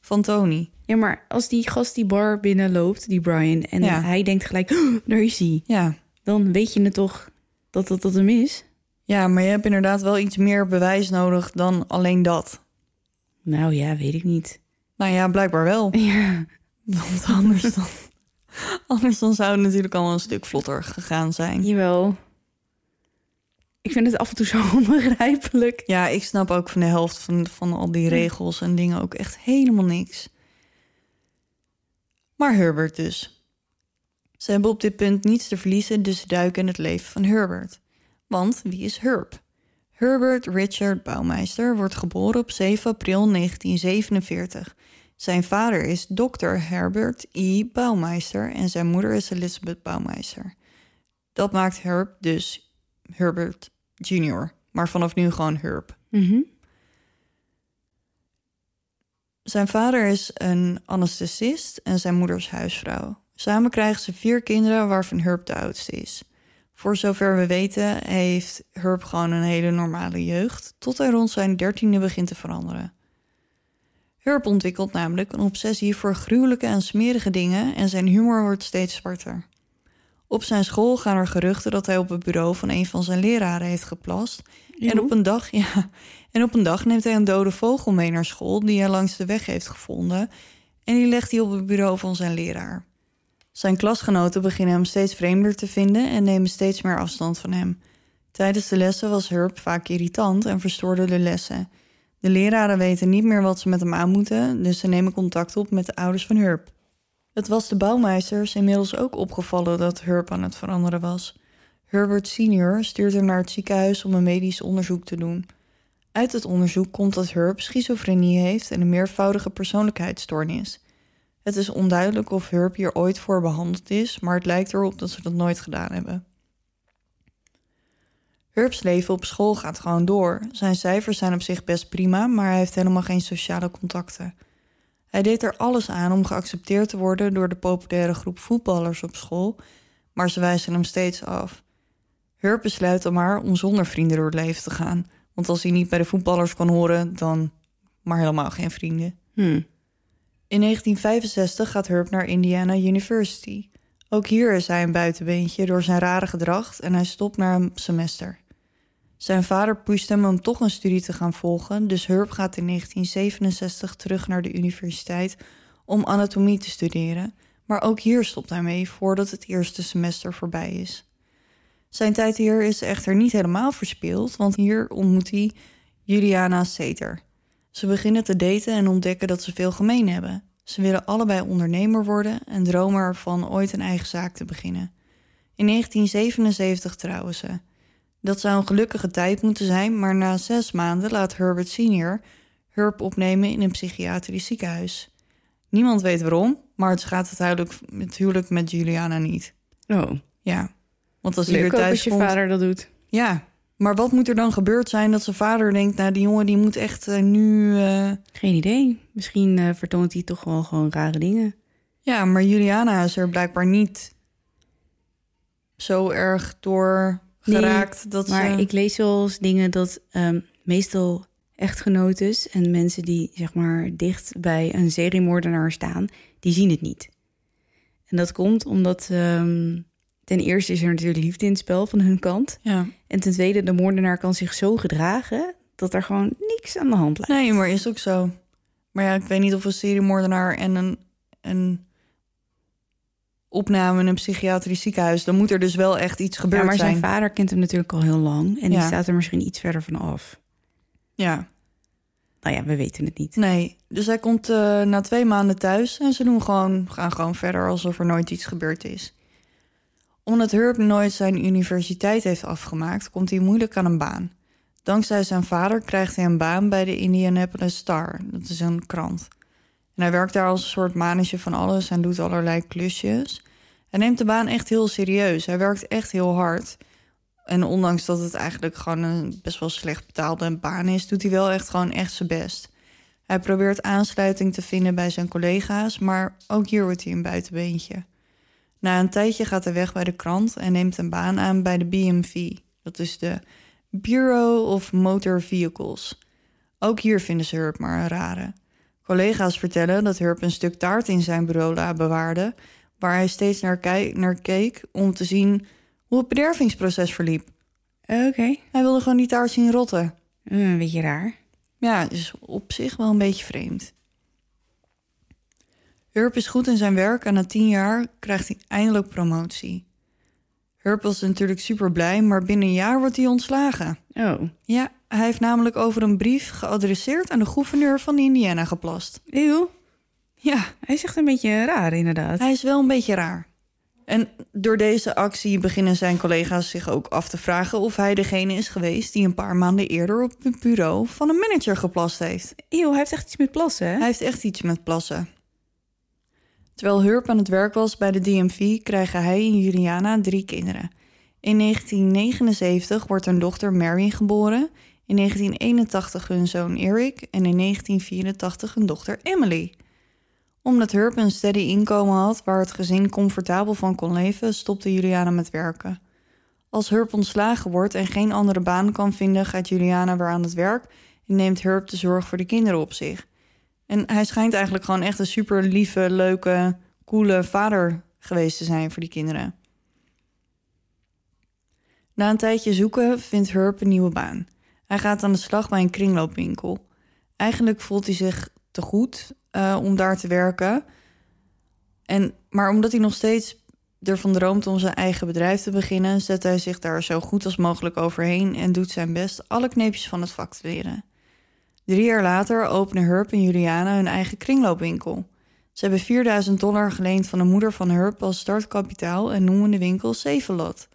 van Tony. Ja, maar als die gast die bar binnenloopt, die Brian, en Ja. hij denkt gelijk, "Oh, daar is hij. Ja, Dan weet je het toch dat dat, dat hem is? Ja, maar je hebt inderdaad wel iets meer bewijs nodig dan alleen dat. Nou ja, weet ik niet. Nou ja, blijkbaar wel. <laughs> Ja. Want anders dan, anders dan zou het natuurlijk al een stuk vlotter gegaan zijn. Jawel. Ik vind het af en toe zo <laughs> onbegrijpelijk. Ja, ik snap ook van de helft van, van al die regels en dingen ook echt helemaal niks. Maar Herbert dus. Ze hebben op dit punt niets te verliezen, dus duiken in het leven van Herbert. Want wie is Herb? Herbert Richard Baumeister wordt geboren op 7 april 1947. Zijn vader is Dr. Herbert E. Baumeister en zijn moeder is Elizabeth Baumeister. Dat maakt Herb dus Herbert Jr., maar vanaf nu gewoon Herb. Mhm. Zijn vader is een anesthesist en zijn moeder is huisvrouw. Samen krijgen ze vier kinderen, waarvan Herb de oudste is. Voor zover we weten heeft Herb gewoon een hele normale jeugd, tot hij rond zijn dertiende begint te veranderen. Herb ontwikkelt namelijk een obsessie voor gruwelijke en smerige dingen en zijn humor wordt steeds zwarter. Op zijn school gaan er geruchten dat hij op het bureau van een van zijn leraren heeft geplast. En op, een dag, <laughs> ja, en op een dag neemt hij een dode vogel mee naar school die hij langs de weg heeft gevonden. En die legt hij op het bureau van zijn leraar. Zijn klasgenoten beginnen hem steeds vreemder te vinden en nemen steeds meer afstand van hem. Tijdens de lessen was Herb vaak irritant en verstoorde de lessen. De leraren weten niet meer wat ze met hem aan moeten, dus ze nemen contact op met de ouders van Herb. Het was de bouwmeisters inmiddels ook opgevallen dat Herb aan het veranderen was. Herbert senior stuurt hem naar het ziekenhuis om een medisch onderzoek te doen. Uit het onderzoek komt dat Herb schizofrenie heeft en een meervoudige persoonlijkheidsstoornis. Het is onduidelijk of Herb hier ooit voor behandeld is, maar het lijkt erop dat ze dat nooit gedaan hebben. Herbs leven op school gaat gewoon door. Zijn cijfers zijn op zich best prima, maar hij heeft helemaal geen sociale contacten. Hij deed er alles aan om geaccepteerd te worden door de populaire groep voetballers op school, maar ze wijzen hem steeds af. Herb besluit dan maar om zonder vrienden door het leven te gaan, want als hij niet bij de voetballers kan horen, dan maar helemaal geen vrienden. Hmm. In 1965 gaat Herb naar Indiana University. Ook hier is hij een buitenbeentje door zijn rare gedrag en hij stopt na een semester. Zijn vader pusht hem om toch een studie te gaan volgen, dus Herb gaat in 1967 terug naar de universiteit om anatomie te studeren, maar ook hier stopt hij mee voordat het eerste semester voorbij is. Zijn tijd hier is echter niet helemaal verspild, want hier ontmoet hij Juliana Seter. Ze beginnen te daten en ontdekken dat ze veel gemeen hebben. Ze willen allebei ondernemer worden en dromen ervan ooit een eigen zaak te beginnen. In 1977 trouwen ze. Dat zou een gelukkige tijd moeten zijn, maar na zes maanden laat Herbert Senior Herb opnemen in een psychiatrisch ziekenhuis. Niemand weet waarom, maar het gaat het huwelijk met Juliana niet. Oh, Ja, want als hij leuk weer ook thuis als je komt... vader dat doet. Ja, maar wat moet er dan gebeurd zijn dat zijn vader denkt... nou, die jongen die moet echt eh, nu... eh, Geen idee. Misschien eh, vertoont hij toch wel gewoon rare dingen. Ja, maar Juliana is er blijkbaar niet zo erg door geraakt dat Maar ze... ik lees wel eens dingen dat ehm, meestal echtgenotes en mensen die zeg maar dicht bij een seriemoordenaar staan, die zien het niet. En dat komt omdat ehm, ten eerste is er natuurlijk liefde in het spel van hun kant. Ja. En ten tweede, de moordenaar kan zich zo gedragen dat er gewoon niks aan de hand lijkt. Nee, maar is ook zo. Maar ja, ik weet niet of een seriemoordenaar en een, een opname in een psychiatrisch ziekenhuis... dan moet er dus wel echt iets gebeurd Ja, maar zijn zijn. vader kent hem natuurlijk al heel lang en die Ja. staat er misschien iets verder van af. Ja, Nou ja, we weten het niet. nee. Dus hij komt eh, na twee maanden thuis en ze doen gewoon, gaan gewoon verder alsof er nooit iets gebeurd is. Omdat Herb nooit zijn universiteit heeft afgemaakt, komt hij moeilijk aan een baan. Dankzij zijn vader krijgt hij een baan bij de Indianapolis Star. Dat is een krant. En hij werkt daar als een soort manager van alles en doet allerlei klusjes. Hij neemt de baan echt heel serieus. Hij werkt echt heel hard. En ondanks dat het eigenlijk gewoon een best wel slecht betaalde baan is, doet hij wel echt gewoon echt zijn best. Hij probeert aansluiting te vinden bij zijn collega's, maar ook hier wordt hij een buitenbeentje. Na een tijdje gaat hij weg bij de krant en neemt een baan aan bij de BMV. Dat is de Bureau of Motor Vehicles. Ook hier vinden ze Herb maar een rare. Collega's vertellen dat Herb een stuk taart in zijn bureaula bewaarde, waar hij steeds naar, naar keek om te zien hoe het bedervingsproces verliep. Oké, Hij wilde gewoon die taart zien rotten. Eh, een beetje raar. Ja, dus op zich wel een beetje vreemd. Herb is goed in zijn werk en na tien jaar krijgt hij eindelijk promotie. Herb was natuurlijk super blij, maar binnen een jaar wordt hij ontslagen. Oh, Ja, hij heeft namelijk over een brief geadresseerd aan de gouverneur van Indiana geplast. eeuw. Ja, Hij is echt een beetje raar inderdaad. hij is wel een beetje raar. En door deze actie beginnen zijn collega's zich ook af te vragen of hij degene is geweest die een paar maanden eerder op het bureau van een manager geplast heeft. Eeuw, hij heeft echt iets met plassen, hè? Hij heeft echt iets met plassen. Terwijl Hurp aan het werk was bij de DMV, krijgen hij en Juliana drie kinderen. In 1979 wordt hun dochter Mary geboren, in 1981 hun zoon Eric en in 1984 hun dochter Emily. Omdat Hurp een steady inkomen had waar het gezin comfortabel van kon leven, stopte Juliana met werken. Als Hurp ontslagen wordt en geen andere baan kan vinden, gaat Juliana weer aan het werk en neemt Hurp de zorg voor de kinderen op zich. En hij schijnt eigenlijk gewoon echt een super lieve, leuke, coole vader geweest te zijn voor die kinderen. Na een tijdje zoeken vindt Herb een nieuwe baan. Hij gaat aan de slag bij een kringloopwinkel. Eigenlijk voelt hij zich te goed uh, om daar te werken. En, maar omdat hij nog steeds ervan droomt om zijn eigen bedrijf te beginnen, zet hij zich daar zo goed als mogelijk overheen en doet zijn best alle kneepjes van het vak te leren. Drie jaar later openen Herb en Juliana hun eigen kringloopwinkel. Ze hebben 4000 dollar geleend van de moeder van Herb als startkapitaal en noemen de winkel Zevenlot.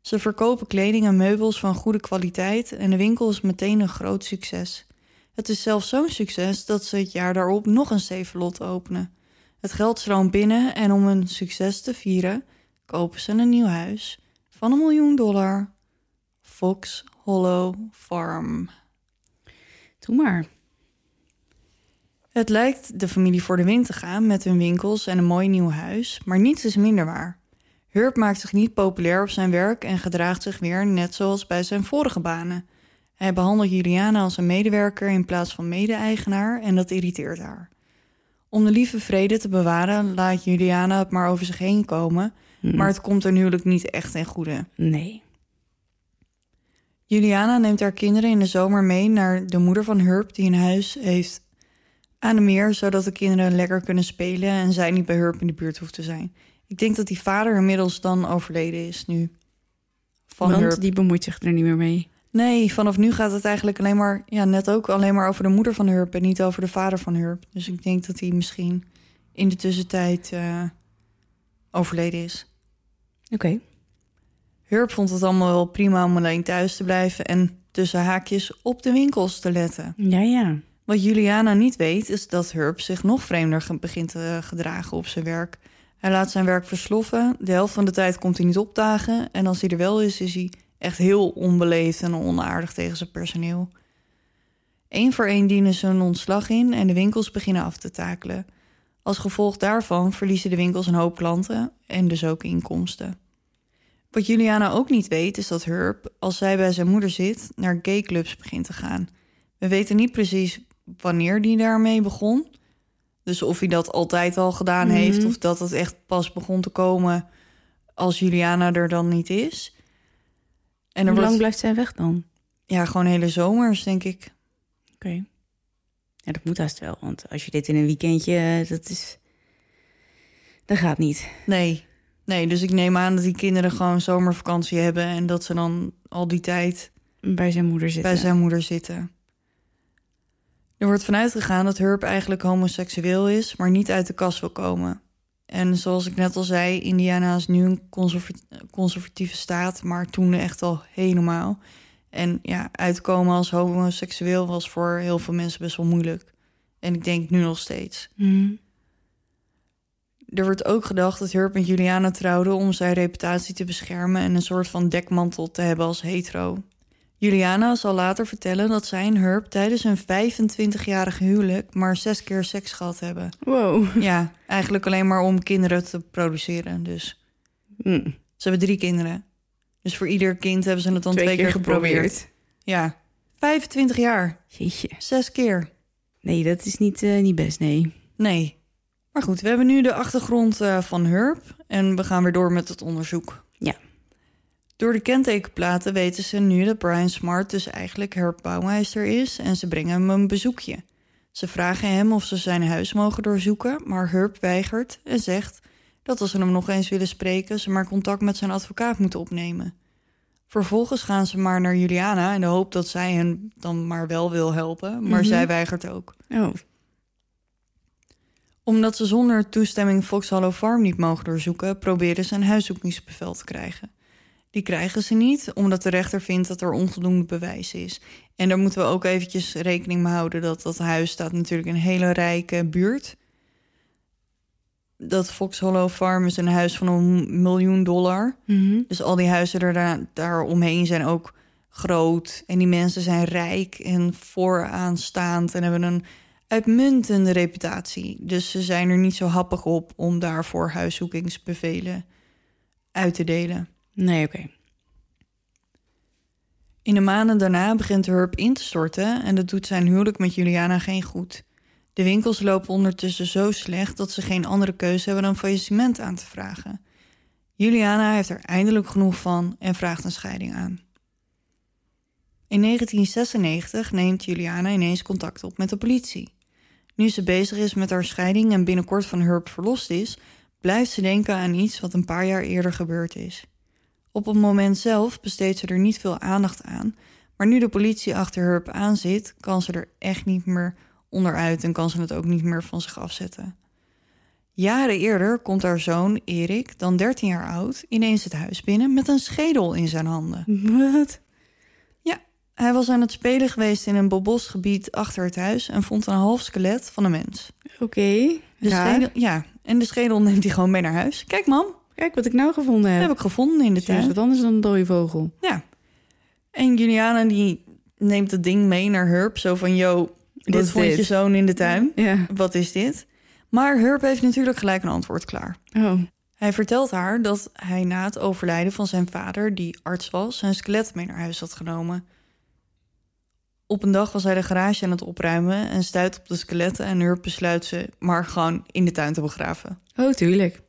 Ze verkopen kleding en meubels van goede kwaliteit en de winkel is meteen een groot succes. Het is zelfs zo'n succes dat ze het jaar daarop nog een Zevenlot openen. Het geld stroomt binnen en om hun succes te vieren kopen ze een nieuw huis van een miljoen dollar. Fox Hollow Farm. Doe maar. Het lijkt de familie voor de wind te gaan met hun winkels en een mooi nieuw huis, maar niets is minder waar. Herb maakt zich niet populair op zijn werk en gedraagt zich weer net zoals bij zijn vorige banen. Hij behandelt Juliana als een medewerker in plaats van mede-eigenaar en dat irriteert haar. Om de lieve vrede te bewaren laat Juliana het maar over zich heen komen, Hm. maar het komt er natuurlijk niet echt ten goede. Nee. Juliana neemt haar kinderen in de zomer mee naar de moeder van Herb die een huis heeft aan de meer, zodat de kinderen lekker kunnen spelen en zij niet bij Herb in de buurt hoeft te zijn. Ik denk dat die vader inmiddels dan overleden is nu. Van Want die bemoeit zich er niet meer mee. Nee, vanaf nu gaat het eigenlijk alleen maar, ja, net ook alleen maar over de moeder van Herb en niet over de vader van Herb. Dus ik denk dat hij misschien in de tussentijd eh, overleden is. Oké. Herb vond het allemaal wel prima om alleen thuis te blijven en tussen haakjes op de winkels te letten. Ja, ja. Wat Juliana niet weet, is dat Herb zich nog vreemder begint te gedragen op zijn werk. Hij laat zijn werk versloffen. De helft van de tijd komt hij niet opdagen. En als hij er wel is, is hij echt heel onbeleefd en onaardig tegen zijn personeel. Eén voor één dienen ze een ontslag in en de winkels beginnen af te takelen. Als gevolg daarvan verliezen de winkels een hoop klanten en dus ook inkomsten. Wat Juliana ook niet weet, is dat Herb, als zij bij zijn moeder zit, naar gayclubs begint te gaan. We weten niet precies wanneer die daarmee begon. Dus of hij dat altijd al gedaan Mhm. heeft, of dat het echt pas begon te komen als Juliana er dan niet is. En Hoe lang wordt blijft zij weg dan? ja, gewoon hele zomers, denk ik. Oké. Ja, dat moet haast wel. Want als je dit in een weekendje... eh, Dat is... Dat gaat niet. Nee. Nee, dus ik neem aan dat die kinderen gewoon zomervakantie hebben en dat ze dan al die tijd Bij zijn moeder zitten. bij zijn moeder zitten. Er wordt vanuit gegaan dat Herb eigenlijk homoseksueel is, maar niet uit de kast wil komen. En zoals ik net al zei, Indiana is nu een conserva- conservatieve staat, maar toen echt al helemaal. En ja, uitkomen als homoseksueel was voor heel veel mensen best wel moeilijk. En ik denk nu nog steeds. Mhm. Er wordt ook gedacht dat Herb met Juliana trouwden om zijn reputatie te beschermen en een soort van dekmantel te hebben als hetero. Juliana zal later vertellen dat zij en Herb tijdens hun 25-jarige huwelijk maar zes keer seks gehad hebben. Wow. <laughs> Ja, eigenlijk alleen maar om kinderen te produceren. Dus Hm. ze hebben drie kinderen. Dus voor ieder kind hebben ze het dan twee, keer, geprobeerd. Ja, 25 jaar, Jeetje. zes keer. Nee, dat is niet, eh, niet best, nee. Nee. Maar goed, we hebben nu de achtergrond eh, van Herb en we gaan weer door met het onderzoek. Ja. Door de kentekenplaten weten ze nu dat Brian Smart dus eigenlijk Herb Bouwmeister is en ze brengen hem een bezoekje. Ze vragen hem of ze zijn huis mogen doorzoeken, maar Herb weigert en zegt dat als ze hem nog eens willen spreken, ze maar contact met zijn advocaat moeten opnemen. Vervolgens gaan ze maar naar Juliana in de hoop dat zij hen dan maar wel wil helpen, maar Mhm. zij weigert ook Oh, omdat ze zonder toestemming Fox Hollow Farm niet mogen doorzoeken, proberen ze een huiszoekingsbevel te krijgen. Die krijgen ze niet, omdat de rechter vindt dat er onvoldoende bewijs is. En daar moeten we ook eventjes rekening mee houden dat dat huis staat natuurlijk in een hele rijke buurt. Dat Fox Hollow Farm is een huis van een miljoen dollar. Mhm. Dus al die huizen er daar, daar omheen zijn ook groot. En die mensen zijn rijk en vooraanstaand en hebben een uitmuntende reputatie. Dus ze zijn er niet zo happig op om daarvoor huiszoekingsbevelen uit te delen. Nee, oké. In de maanden daarna begint Herb in te storten en dat doet zijn huwelijk met Juliana geen goed. De winkels lopen ondertussen zo slecht dat ze geen andere keuze hebben dan faillissement aan te vragen. Juliana heeft er eindelijk genoeg van en vraagt een scheiding aan. In 1996 neemt Juliana ineens contact op met de politie. Nu ze bezig is met haar scheiding en binnenkort van Herb verlost is, blijft ze denken aan iets wat een paar jaar eerder gebeurd is. Op het moment zelf besteedt ze er niet veel aandacht aan, maar nu de politie achter Herb aanzit, kan ze er echt niet meer onderuit en kan ze het ook niet meer van zich afzetten. Jaren eerder komt haar zoon Erik, dan 13 jaar oud, ineens het huis binnen met een schedel in zijn handen. Wat? Hij was aan het spelen geweest in een bebos gebied achter het huis en vond een half skelet van een mens. Oké. Schedel, ja, en de schedel neemt hij gewoon mee naar huis. Kijk, mam, Kijk wat ik nou gevonden heb. heb ik gevonden in de Dat is tuin. wat anders dan een dode vogel. Ja. En Juliana die neemt het ding mee naar Herb. Zo van, yo, dit vond dit? je zoon in de tuin. Ja. Wat is dit? Maar Herb heeft natuurlijk gelijk een antwoord klaar. Oh. Hij vertelt haar dat hij na het overlijden van zijn vader, die arts was, zijn skelet mee naar huis had genomen. Op een dag was hij de garage aan het opruimen en stuit op de skeletten en Herb besluit ze maar gewoon in de tuin te begraven. Oh, tuurlijk.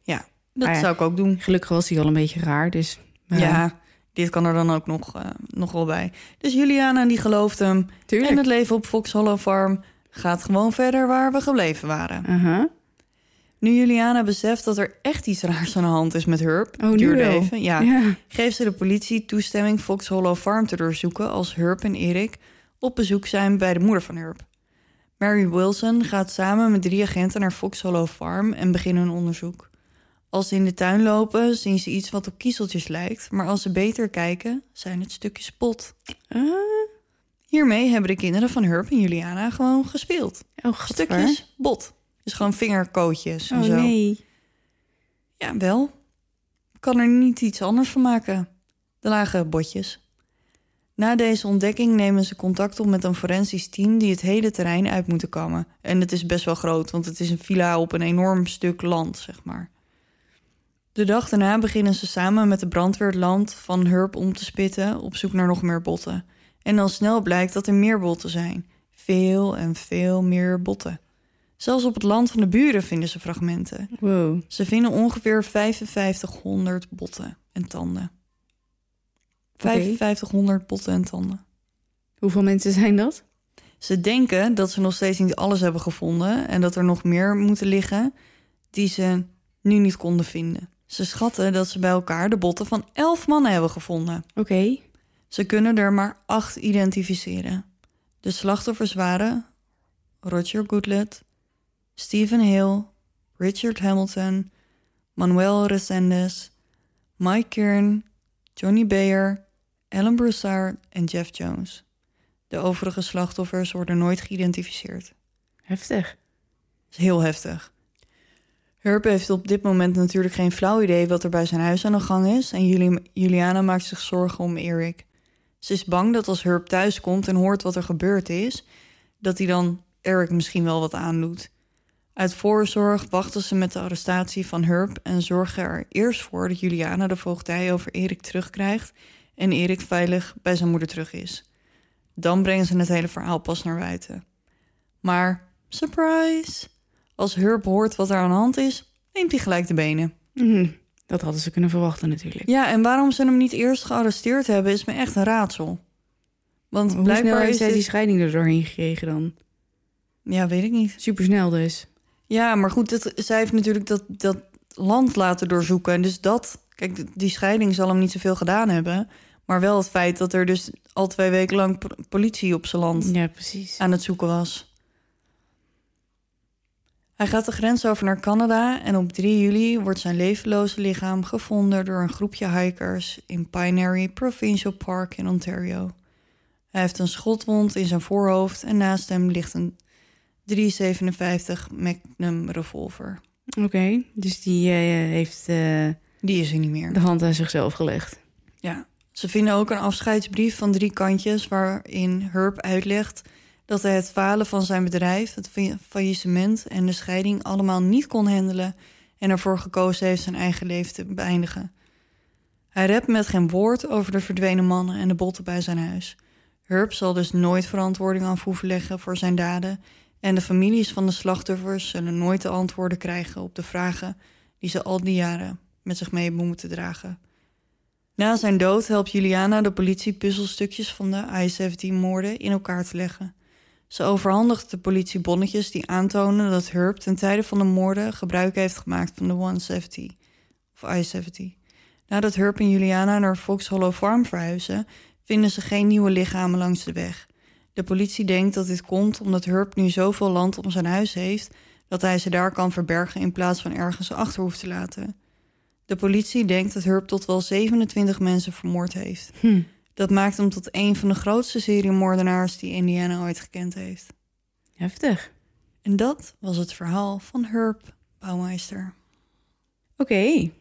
Dat Ah ja. zou ik ook doen. Gelukkig was hij al een beetje raar, dus... Ja, dit kan er dan ook nog, eh, nog wel bij. Dus Juliana die gelooft hem. tuurlijk. En het leven op Fox Hollow Farm gaat gewoon verder waar we gebleven waren. Aha. Nu Juliana beseft dat er echt iets raars aan de hand is met Herb, Oh, duurde even, ja, ja. geeft ze de politie toestemming Fox Hollow Farm te doorzoeken als Herb en Erik op bezoek zijn bij de moeder van Herb. Mary Wilson gaat samen met drie agenten naar Fox Hollow Farm en beginnen hun onderzoek. Als ze in de tuin lopen, zien ze iets wat op kiezeltjes lijkt, maar als ze beter kijken, zijn het stukjes pot. Ah. Hiermee hebben de kinderen van Herb en Juliana gewoon gespeeld. Oh. Stukjes bot. Dus gewoon vingerkootjes en Oh, zo. nee. Ja, wel. Ik kan er niet iets anders van maken. De lage botjes. Na deze ontdekking nemen ze contact op met een forensisch team die het hele terrein uit moeten komen. En het is best wel groot, want het is een villa op een enorm stuk land, zeg maar. De dag daarna beginnen ze samen met de brandweer het land van Herb om te spitten op zoek naar nog meer botten. En al snel blijkt dat er meer botten zijn. Veel en veel meer botten. Zelfs op het land van de buren vinden ze fragmenten. Wow. Ze vinden ongeveer 5500 botten en tanden. 5500 botten en tanden. Hoeveel mensen zijn dat? Ze denken dat ze nog steeds niet alles hebben gevonden en dat er nog meer moeten liggen die ze nu niet konden vinden. Ze schatten dat ze bij elkaar de botten van 11 mannen hebben gevonden. Oké. Ze kunnen er maar acht identificeren. De slachtoffers waren Roger Goodlet, Stephen Hill, Richard Hamilton, Manuel Resendez, Mike Kieran, Johnny Bayer, Alan Broussard en Jeff Jones. De overige slachtoffers worden nooit geïdentificeerd. Heftig. Dat is heel heftig. Herb heeft op dit moment natuurlijk geen flauw idee wat er bij zijn huis aan de gang is en Juli- Juliana maakt zich zorgen om Erik. Ze is bang dat als Herb thuis komt en hoort wat er gebeurd is, dat hij dan Erik misschien wel wat aandoet. Uit voorzorg wachten ze met de arrestatie van Herb en zorgen er eerst voor dat Juliana de voogdij over Erik terugkrijgt en Erik veilig bij zijn moeder terug is. Dan brengen ze het hele verhaal pas naar buiten. Maar, surprise! Als Herb hoort wat er aan de hand is, neemt hij gelijk de benen. Mhm. Dat hadden ze kunnen verwachten natuurlijk. Ja, en waarom ze hem niet eerst gearresteerd hebben, is me echt een raadsel. Want Hoe snel blijkbaar heeft is zij die scheiding er doorheen gekregen dan? Ja, weet ik niet. Supersnel dus. Ja, maar goed, het, zij heeft natuurlijk dat, dat land laten doorzoeken. En dus dat... Kijk, die scheiding zal hem niet zoveel gedaan hebben. Maar wel het feit dat er dus al twee weken lang po- politie op zijn land Ja, precies. aan het zoeken was. Hij gaat de grens over naar Canada en op 3 juli wordt zijn levenloze lichaam gevonden door een groepje hikers in Pinery Provincial Park in Ontario. Hij heeft een schotwond in zijn voorhoofd en naast hem ligt een 357 Magnum revolver. Oké, dus die eh, heeft eh, Die is er niet meer. de hand aan zichzelf gelegd. Ja. Ze vinden ook een afscheidsbrief van drie kantjes waarin Herb uitlegt dat hij het falen van zijn bedrijf, het fa- faillissement en de scheiding allemaal niet kon handelen en ervoor gekozen heeft zijn eigen leven te beëindigen. Hij rept met geen woord over de verdwenen mannen en de botten bij zijn huis. Herb zal dus nooit verantwoording af hoeven leggen voor zijn daden en de families van de slachtoffers zullen nooit de antwoorden krijgen op de vragen die ze al die jaren met zich mee moeten dragen. Na zijn dood helpt Juliana de politie puzzelstukjes van de I-17-moorden in elkaar te leggen. Ze overhandigt de politie bonnetjes die aantonen dat Herb ten tijde van de moorden gebruik heeft gemaakt van de 170 of I-70. Nadat Herb en Juliana naar Fox Hollow Farm verhuizen, vinden ze geen nieuwe lichamen langs de weg. De politie denkt dat dit komt omdat Herb nu zoveel land om zijn huis heeft dat hij ze daar kan verbergen in plaats van ergens achter hoeft te laten. De politie denkt dat Herb tot wel 27 mensen vermoord heeft. Hm. Dat maakt hem tot een van de grootste seriemoordenaars die Indiana ooit gekend heeft. Heftig. En dat was het verhaal van Herb Bouwmeister. Oké,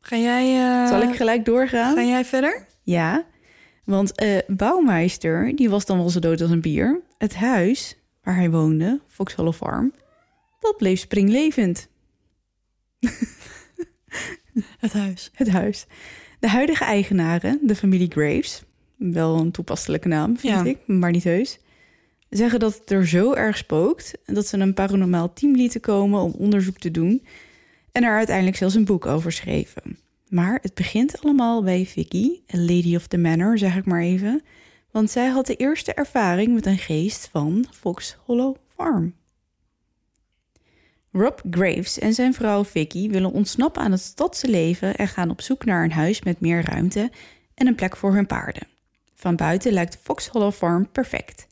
Ga jij, eh, zal ik gelijk doorgaan? ga jij verder? Ja, want eh Bouwmeister, die was dan wel zo dood als een bier. Het huis waar hij woonde, Fox Hollow Farm, dat bleef springlevend. <laughs> <laughs> Het huis. Het huis. De huidige eigenaren, de familie Graves, wel een toepasselijke naam, vind Ja. ik, maar niet heus, zeggen dat het er zo erg spookt dat ze een paranormaal team lieten komen om onderzoek te doen en er uiteindelijk zelfs een boek over schreven. Maar het begint allemaal bij Vicky, een lady of the manor, zeg ik maar even, want zij had de eerste ervaring met een geest van Fox Hollow Farm. Rob Graves en zijn vrouw Vicky willen ontsnappen aan het stadse leven en gaan op zoek naar een huis met meer ruimte en een plek voor hun paarden. Van buiten lijkt Fox Hollow Farm perfect.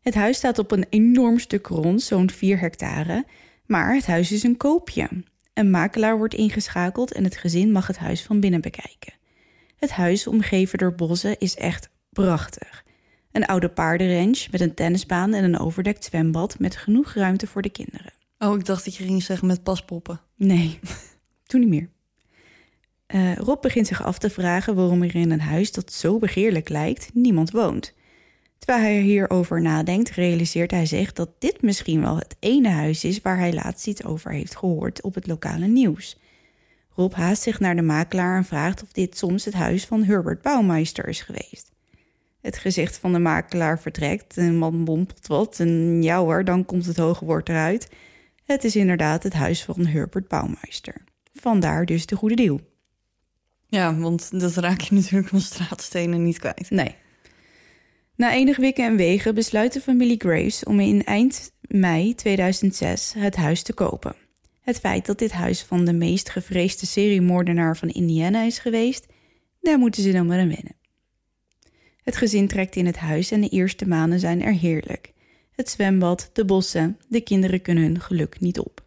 Het huis staat op een enorm stuk grond, zo'n 4 hectare, maar het huis is een koopje. Een makelaar wordt ingeschakeld en het gezin mag het huis van binnen bekijken. Het huis, omgeven door bossen, is echt prachtig. Een oude paardenranch met een tennisbaan en een overdekt zwembad met genoeg ruimte voor de kinderen. Oh, ik dacht dat je ging zeggen met paspoppen. Nee, <laughs> toen niet meer. Eh, Rob begint zich af te vragen waarom er in een huis dat zo begeerlijk lijkt niemand woont. Terwijl hij hierover nadenkt, realiseert hij zich dat dit misschien wel het ene huis is waar hij laatst iets over heeft gehoord op het lokale nieuws. Rob haast zich naar de makelaar en vraagt of dit soms het huis van Herbert Bouwmeister is geweest. Het gezicht van de makelaar vertrekt, de man mompelt wat en ja hoor, dan komt het hoge woord eruit. Het is inderdaad het huis van Herbert Bouwmeister. Vandaar dus de goede deal. Ja, want dat raak je natuurlijk van straatstenen niet kwijt. Nee. Na enige wikken en wegen besluit de familie Graves om in eind mei 2006 het huis te kopen. Het feit dat dit huis van de meest gevreesde seriemoordenaar van Indiana is geweest, daar moeten ze dan maar aan wennen. Het gezin trekt in het huis en de eerste maanden zijn er heerlijk. Het zwembad, de bossen, de kinderen kunnen hun geluk niet op.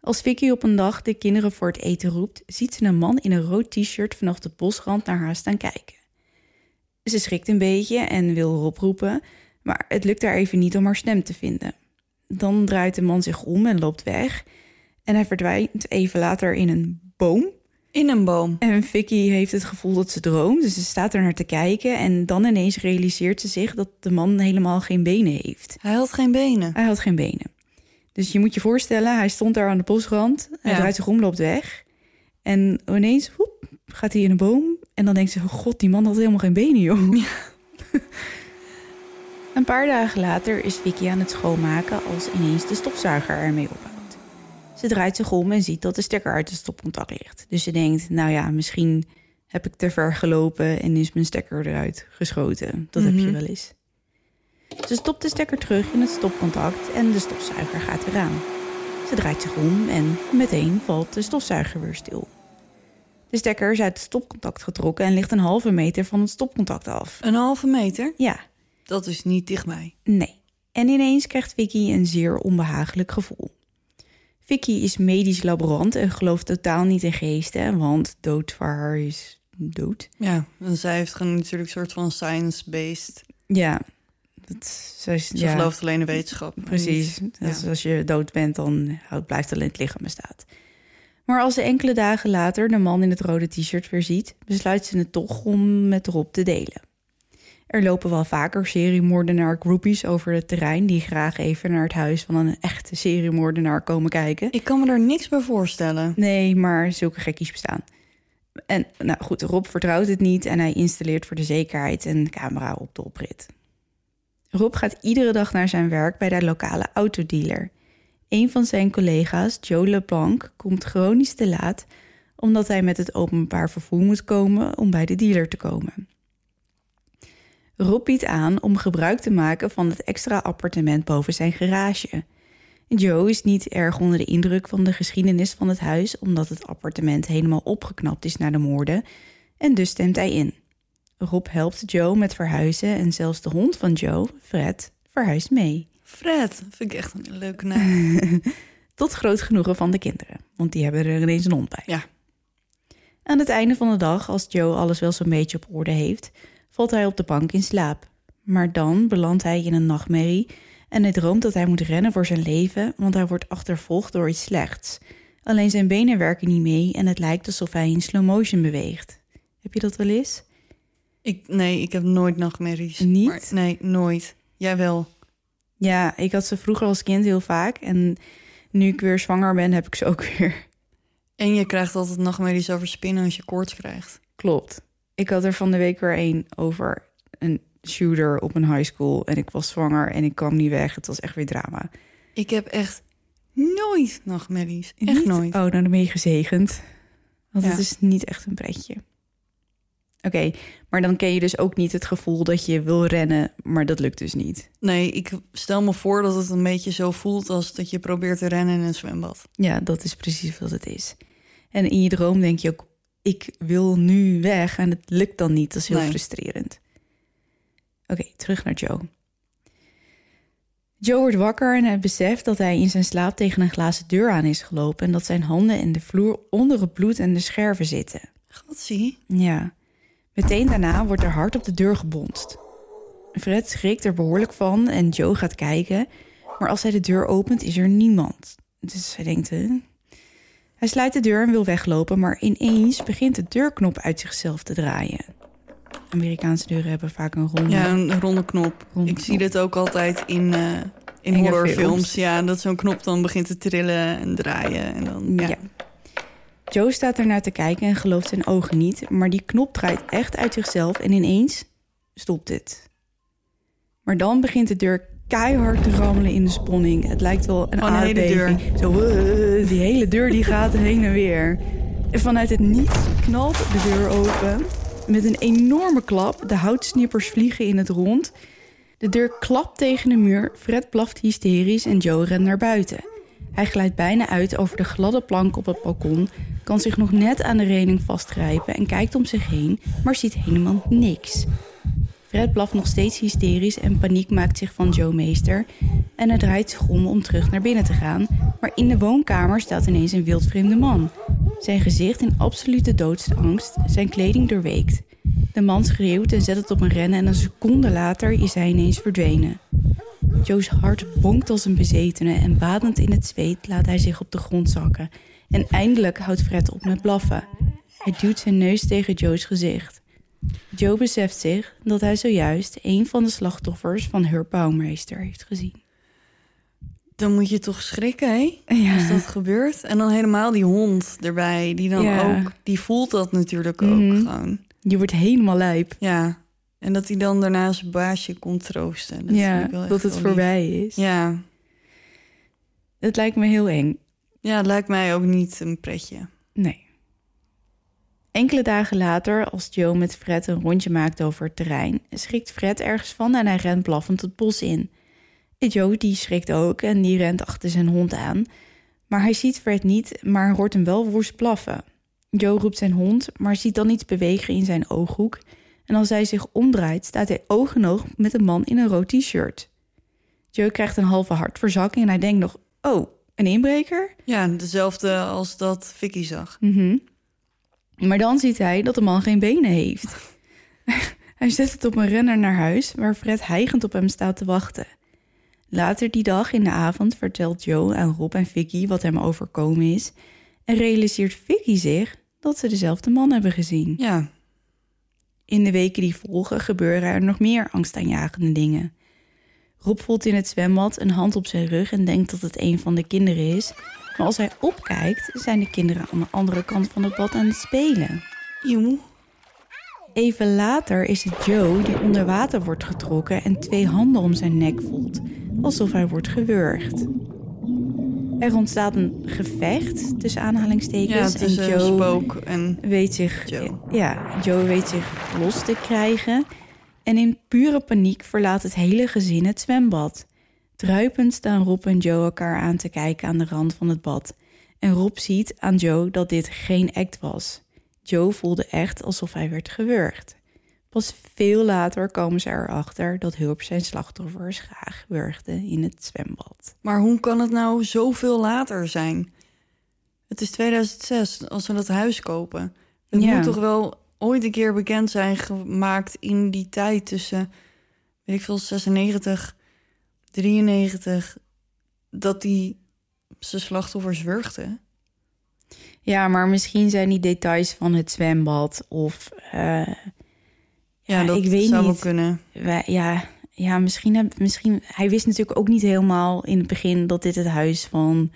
Als Vicky op een dag de kinderen voor het eten roept, ziet ze een man in een rood t-shirt vanaf de bosrand naar haar staan kijken. Ze schrikt een beetje en wil Rob roepen, maar het lukt haar even niet om haar stem te vinden. Dan draait de man zich om en loopt weg. En hij verdwijnt even later in een boom. In een boom. En Vicky heeft het gevoel dat ze droomt, dus ze staat er naar te kijken. En dan ineens realiseert ze zich dat de man helemaal geen benen heeft. Hij had geen benen. Hij had geen benen. Dus je moet je voorstellen, hij stond daar aan de bosrand. Hij Ja. draait zich om, loopt weg. En ineens woep, gaat hij in een boom. En dan denkt ze, oh god, die man had helemaal geen benen, joh. een paar dagen later is Vicky aan het schoonmaken als ineens de stofzuiger ermee ophoudt. Ze draait zich om en ziet dat de stekker uit het stopcontact ligt. Dus ze denkt, nou ja, misschien heb ik te ver gelopen en is mijn stekker eruit geschoten. Dat heb je Mhm. wel eens. Ze stopt de stekker terug in het stopcontact en de stofzuiger gaat weer aan. Ze draait zich om en meteen valt de stofzuiger weer stil. De stekker is uit het stopcontact getrokken en ligt een halve meter van het stopcontact af. Een halve meter? Ja, Dat is niet dichtbij. nee. En ineens krijgt Vicky een zeer onbehagelijk gevoel. Vicky is medisch laborant en gelooft totaal niet in geesten, want dood voor haar is dood. Ja, en zij heeft gewoon natuurlijk een soort van science-based. Ja, dat, zij Ze ja. gelooft alleen in wetenschap. Precies. niet- ja. als je dood bent, dan houdt- blijft alleen het lichaam bestaat. Maar als ze enkele dagen later de man in het rode t-shirt weer ziet, besluit ze het toch om met Rob te delen. Er lopen wel vaker seriemoordenaar groupies over het terrein die graag even naar het huis van een echte seriemoordenaar komen kijken. Ik kan me er niks bij voorstellen. Nee, maar zulke gekkies bestaan. En nou goed, Rob vertrouwt het niet en hij installeert voor de zekerheid een camera op de oprit. Rob gaat iedere dag naar zijn werk bij de lokale autodealer. Een van zijn collega's, Joe LeBlanc, komt chronisch te laat omdat hij met het openbaar vervoer moet komen om bij de dealer te komen. Rob biedt aan om gebruik te maken van het extra appartement boven zijn garage. Joe is niet erg onder de indruk van de geschiedenis van het huis, omdat het appartement helemaal opgeknapt is na de moorden, en dus stemt hij in. Rob helpt Joe met verhuizen en zelfs de hond van Joe, Fred, verhuist mee. Fred, vind ik echt een leuke naam. <laughs> <laughs> Tot groot genoegen van de kinderen, want die hebben er ineens een hond bij. Ja. Aan het einde van de dag, als Joe alles wel zo'n beetje op orde heeft, valt hij op de bank in slaap. Maar dan belandt hij in een nachtmerrie en hij droomt dat hij moet rennen voor zijn leven, want hij wordt achtervolgd door iets slechts. Alleen zijn benen werken niet mee en het lijkt alsof hij in slow motion beweegt. Heb je dat wel eens? Ik, nee, ik heb nooit nachtmerries. Niet? Maar- nee, nooit. Jij wel. Ja, ik had ze vroeger als kind heel vaak en nu ik weer zwanger ben, heb ik ze ook weer. En je krijgt altijd nachtmerries over spinnen als je koorts krijgt. Klopt. Ik had er van de week weer een over een shooter op een high school en ik was zwanger en ik kwam niet weg. Het was echt weer drama. Ik heb echt nooit nachtmerries. Echt Niet? nooit. Oh, dan ben je gezegend. Want Ja. het is niet echt een pretje. Oké, maar dan ken je dus ook niet het gevoel dat je wil rennen, maar dat lukt dus niet. Nee, ik stel me voor dat het een beetje zo voelt als dat je probeert te rennen in een zwembad. Ja, dat is precies wat het is. En in je droom denk je ook, ik wil nu weg en het lukt dan niet. Dat is heel Nee. frustrerend. Oké, terug naar Joe. Joe wordt wakker en hij beseft dat hij in zijn slaap tegen een glazen deur aan is gelopen en dat zijn handen in de vloer onder het bloed en de scherven zitten. Gatsie. Ja. Meteen daarna wordt er hard op de deur gebonst. Fred schrikt er behoorlijk van en Joe gaat kijken. Maar als hij de deur opent, is er niemand. Dus hij denkt... Hij sluit de deur en wil weglopen, maar ineens begint de deurknop uit zichzelf te draaien. Amerikaanse deuren hebben vaak een ronde... Ja, een ronde knop. Ronde ik zie dit ook altijd in, eh in Enge horrorfilms. films. Ja, dat zo'n knop dan begint te trillen en draaien. En dan, ja. Ja. Joe staat ernaar te kijken en gelooft zijn ogen niet, maar die knop draait echt uit zichzelf en ineens stopt het. Maar dan begint de deur keihard te rammelen in de sponning. Het lijkt wel een de hele aardbeving. Zo, eh, die hele deur die gaat heen en weer. En vanuit het niets knalt de deur open met een enorme klap. De houtsnippers vliegen in het rond. De deur klapt tegen de muur. Fred blaft hysterisch en Joe rent naar buiten. Hij glijdt bijna uit over de gladde plank op het balkon, kan zich nog net aan de reling vastgrijpen en kijkt om zich heen, maar ziet helemaal niks. Fred blaft nog steeds hysterisch en paniek maakt zich van Joe meester. En hij draait zich om om terug naar binnen te gaan, maar in de woonkamer staat ineens een wildvreemde man. Zijn gezicht in absolute doodsangst, zijn kleding doorweekt. De man schreeuwt en zet het op een rennen en een seconde later is hij ineens verdwenen. Joe's hart bonkt als een bezetene en badend in het zweet laat hij zich op de grond zakken. En eindelijk houdt Fred op met blaffen. Hij duwt zijn neus tegen Joe's gezicht. Joe beseft zich dat hij zojuist een van de slachtoffers van Herb Baumeister heeft gezien. Dan moet je toch schrikken, hè? Ja. Als dat gebeurt. En dan helemaal die hond erbij. Die dan Ja. ook... Die voelt dat natuurlijk ook Mhm. gewoon. Je wordt helemaal lijp. Ja. En dat hij dan daarna zijn baasje komt troosten. Dat ja, dat het lief. voorbij is. Ja. Het lijkt me heel eng. ja, het lijkt mij ook niet een pretje. Nee. Enkele dagen later, als Joe met Fred een rondje maakt over het terrein, schrikt Fred ergens van en hij rent blaffend het bos in. Joe die schrikt ook en die rent achter zijn hond aan. Maar hij ziet Fred niet, maar hoort hem wel woest blaffen. Joe roept zijn hond, maar ziet dan iets bewegen in zijn ooghoek. En als hij zich omdraait, staat hij oog in oog met een man in een rood t-shirt. Joe krijgt een halve hartverzakking en hij denkt nog... Oh, een inbreker? Ja, dezelfde als dat Vicky zag. Mhm. Maar dan ziet hij dat de man geen benen heeft. <laughs> hij zet het op een renner naar huis, waar Fred hijgend op hem staat te wachten. Later die dag in de avond vertelt Joe aan Rob en Vicky wat hem overkomen is... en realiseert Vicky zich dat ze dezelfde man hebben gezien. Ja. In de weken die volgen gebeuren er nog meer angstaanjagende dingen. Rob voelt in het zwembad een hand op zijn rug en denkt dat het een van de kinderen is. Maar als hij opkijkt, zijn de kinderen aan de andere kant van het bad aan het spelen. Eeuw. Even later is het Joe die onder water wordt getrokken en twee handen om zijn nek voelt, alsof hij wordt gewurgd. Er ontstaat een gevecht tussen aanhalingstekens. Ja, tussen en Joe Spook en weet zich, Joe. Ja, Joe weet zich los te krijgen. En in pure paniek verlaat het hele gezin het zwembad. Druipend staan Rob en Joe elkaar aan te kijken aan de rand van het bad. En Rob ziet aan Joe dat dit geen act was. Joe voelde echt alsof hij werd gewurgd. Pas veel later komen ze erachter dat Hulp zijn slachtoffers graag wurgde in het zwembad. Maar hoe kan het nou zoveel later zijn? Het is 2006 als we dat huis kopen. Het Ja. moet toch wel ooit een keer bekend zijn gemaakt in die tijd tussen, weet ik veel, 96, 93, dat die zijn slachtoffers wurgde. Ja, maar misschien zijn die details van het zwembad of... eh, Ja, dat ik weet zou wel niet. kunnen. Wij, ja, ja misschien, heb, misschien... Hij wist natuurlijk ook niet helemaal in het begin dat dit het huis van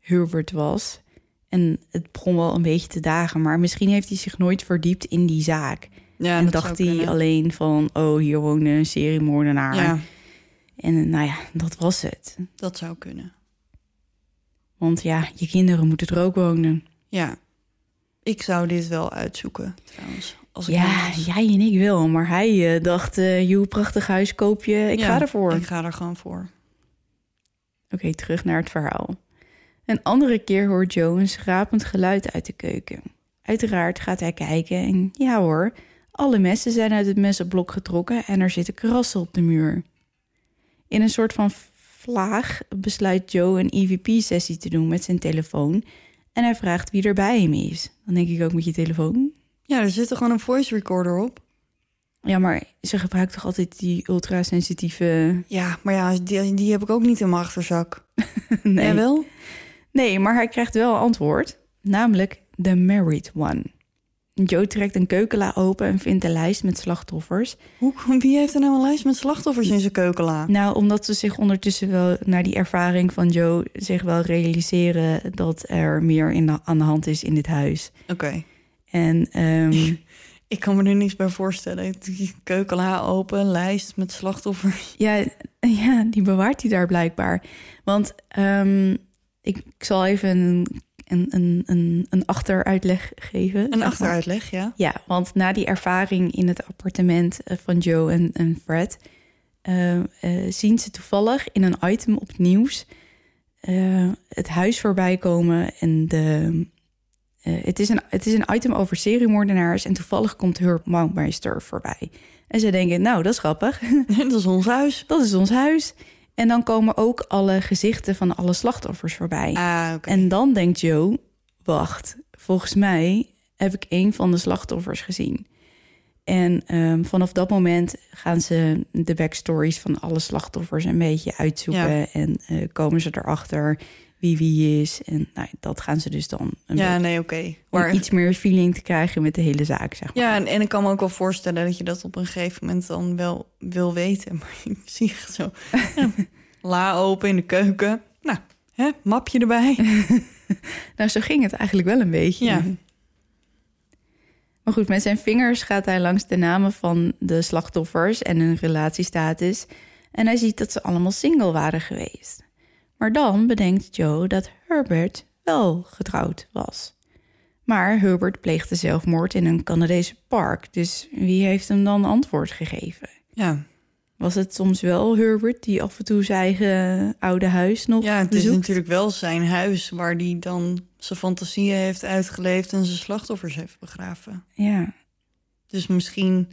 Hubert was. En het begon wel een beetje te dagen. Maar misschien heeft hij zich nooit verdiept in die zaak. Ja, en dacht hij alleen van... oh, hier woonde een seriemoordenaar. Ja, En eh, nou ja, dat was het. dat zou kunnen. Want ja, je kinderen moeten er ook wonen. Ja, ik zou dit wel uitzoeken trouwens. Als ik Ja, jij en ik wel. Maar hij eh, dacht, eh joh, prachtig huis koop je. Ik Ja, ga ervoor. Ik ga er gewoon voor. Oké, terug naar het verhaal. Een andere keer hoort Joe een schrapend geluid uit de keuken. Uiteraard gaat hij kijken en ja hoor, alle messen zijn uit het messenblok getrokken en er zitten krassen op de muur. In een soort van vlaag besluit Joe een EVP-sessie te doen met zijn telefoon en hij vraagt wie er bij hem is. Dan denk ik ook met je telefoon. Ja, er zit er gewoon een voice recorder op. Ja, maar ze gebruikt toch altijd die ultrasensitieve... Ja, maar ja, die, die heb ik ook niet in mijn achterzak. <laughs> nee. Jij wel? Nee, maar hij krijgt wel antwoord, namelijk The Married One. Joe trekt een keukenla open en vindt een lijst met slachtoffers. Hoe, wie heeft er nou een lijst met slachtoffers in zijn keukenla? Nou, omdat ze zich ondertussen wel naar die ervaring van Joe zich wel realiseren dat er meer in de, aan de hand is in dit huis. Oké. En ehm, <laughs> Ik kan me er niets bij voorstellen. Die keukenla open, lijst met slachtoffers. ja, ja, die bewaart hij daar blijkbaar. Want ehm, ik, ik zal even een, een, een, een, een achteruitleg geven. Een maar. achteruitleg, ja. Ja, want na die ervaring in het appartement eh, van Joe en, en Fred... eh, eh, zien ze toevallig in een item op het nieuws... het huis voorbij komen en de... het, is een, het is een item over seriemoordenaars... en toevallig komt Herb Moutmeister voorbij. En ze denken, nou, dat is grappig. <laughs> dat is ons huis. dat is ons huis. En dan komen ook alle gezichten van alle slachtoffers voorbij. Ah. En dan denkt Joe, wacht, volgens mij heb ik een van de slachtoffers gezien. En ehm, vanaf dat moment gaan ze de backstories van alle slachtoffers een beetje uitzoeken. Ja. En eh, komen ze erachter wie wie is. En nou, dat gaan ze dus dan een Ja, nee, oké. Maar iets meer feeling te krijgen met de hele zaak, zeg maar. Ja, en, en ik kan me ook wel voorstellen dat je dat op een gegeven moment dan wel wil weten. <laughs> Maar ik zie echt zo. <laughs> la open in de keuken. Nou, hè, mapje erbij. <laughs> Nou, zo ging het eigenlijk wel een beetje. Ja. Maar goed, met zijn vingers gaat hij langs de namen van de slachtoffers en hun relatiestatus. En hij ziet dat ze allemaal single waren geweest. Maar dan bedenkt Joe dat Herbert wel getrouwd was. Maar Herbert pleegde zelfmoord in een Canadese park. Dus wie heeft hem dan antwoord gegeven? Ja, Was het soms wel Herbert die af en toe zijn eigen oude huis nog ja het is natuurlijk wel zijn huis waar hij dan zijn fantasieën heeft uitgeleefd en zijn slachtoffers heeft begraven. Ja, Dus misschien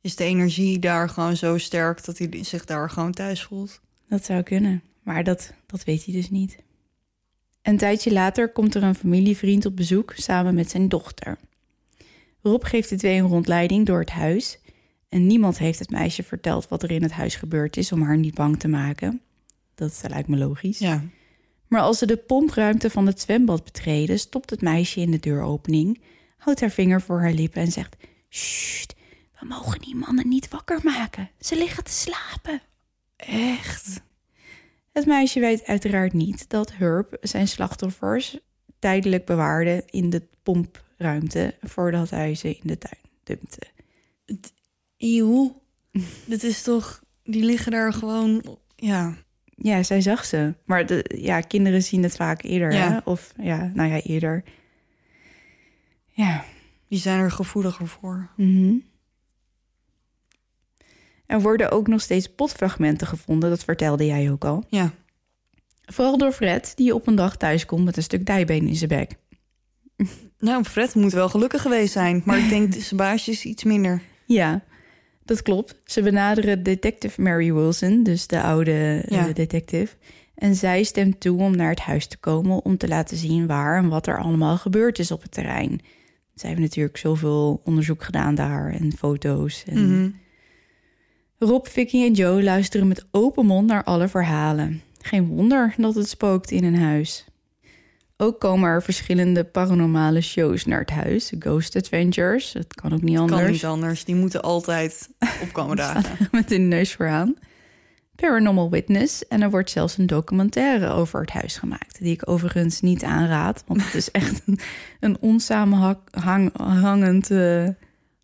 is de energie daar gewoon zo sterk dat hij zich daar gewoon thuis voelt. Dat zou kunnen, maar dat, dat weet hij dus niet. Een tijdje later komt er een familievriend op bezoek samen met zijn dochter. Rob geeft de twee een rondleiding door het huis. En niemand heeft het meisje verteld wat er in het huis gebeurd is om haar niet bang te maken. Dat lijkt me logisch. Ja, Maar als ze de pompruimte van het zwembad betreden, stopt het meisje in de deuropening, houdt haar vinger voor haar lippen en zegt: Sst, we mogen die mannen niet wakker maken. Ze liggen te slapen. echt. Het meisje weet uiteraard niet dat Herb zijn slachtoffers tijdelijk bewaarde in de pompruimte voordat hij ze in de tuin dumpte. Eeuw. <laughs> Dit is toch... Die liggen daar gewoon... Ja, ja, zij zag ze. Maar de, ja, kinderen zien het vaak eerder. Ja. Hè? Of ja, nou ja, eerder. Ja. Die zijn er gevoeliger voor. Mhm. Er worden ook nog steeds potfragmenten gevonden, dat vertelde jij ook al. Ja. Vooral door Fred, die op een dag thuis komt met een stuk dijbeen in zijn bek. Nou, Fred moet wel gelukkig geweest zijn. Maar ik denk <laughs> zijn baasjes iets minder. Ja, dat klopt. Ze benaderen detective Mary Wilson, dus de oude eh, detective. En zij stemt toe om naar het huis te komen om te laten zien waar en wat er allemaal gebeurd is op het terrein. Ze hebben natuurlijk zoveel onderzoek gedaan daar en foto's. En Mhm. Rob, Vicky en Joe luisteren met open mond naar alle verhalen. Geen wonder dat het spookt in een huis. Ook komen er verschillende paranormale shows naar het huis. Ghost Adventures, dat kan ook niet anders. Kan niet anders. Die moeten altijd opkomen <laughs> dagen. met een neus vooraan. Paranormal Witness. En er wordt zelfs een documentaire over het huis gemaakt. Die ik overigens niet aanraad. Want het is <laughs> echt een, een onsamenhangend, eh,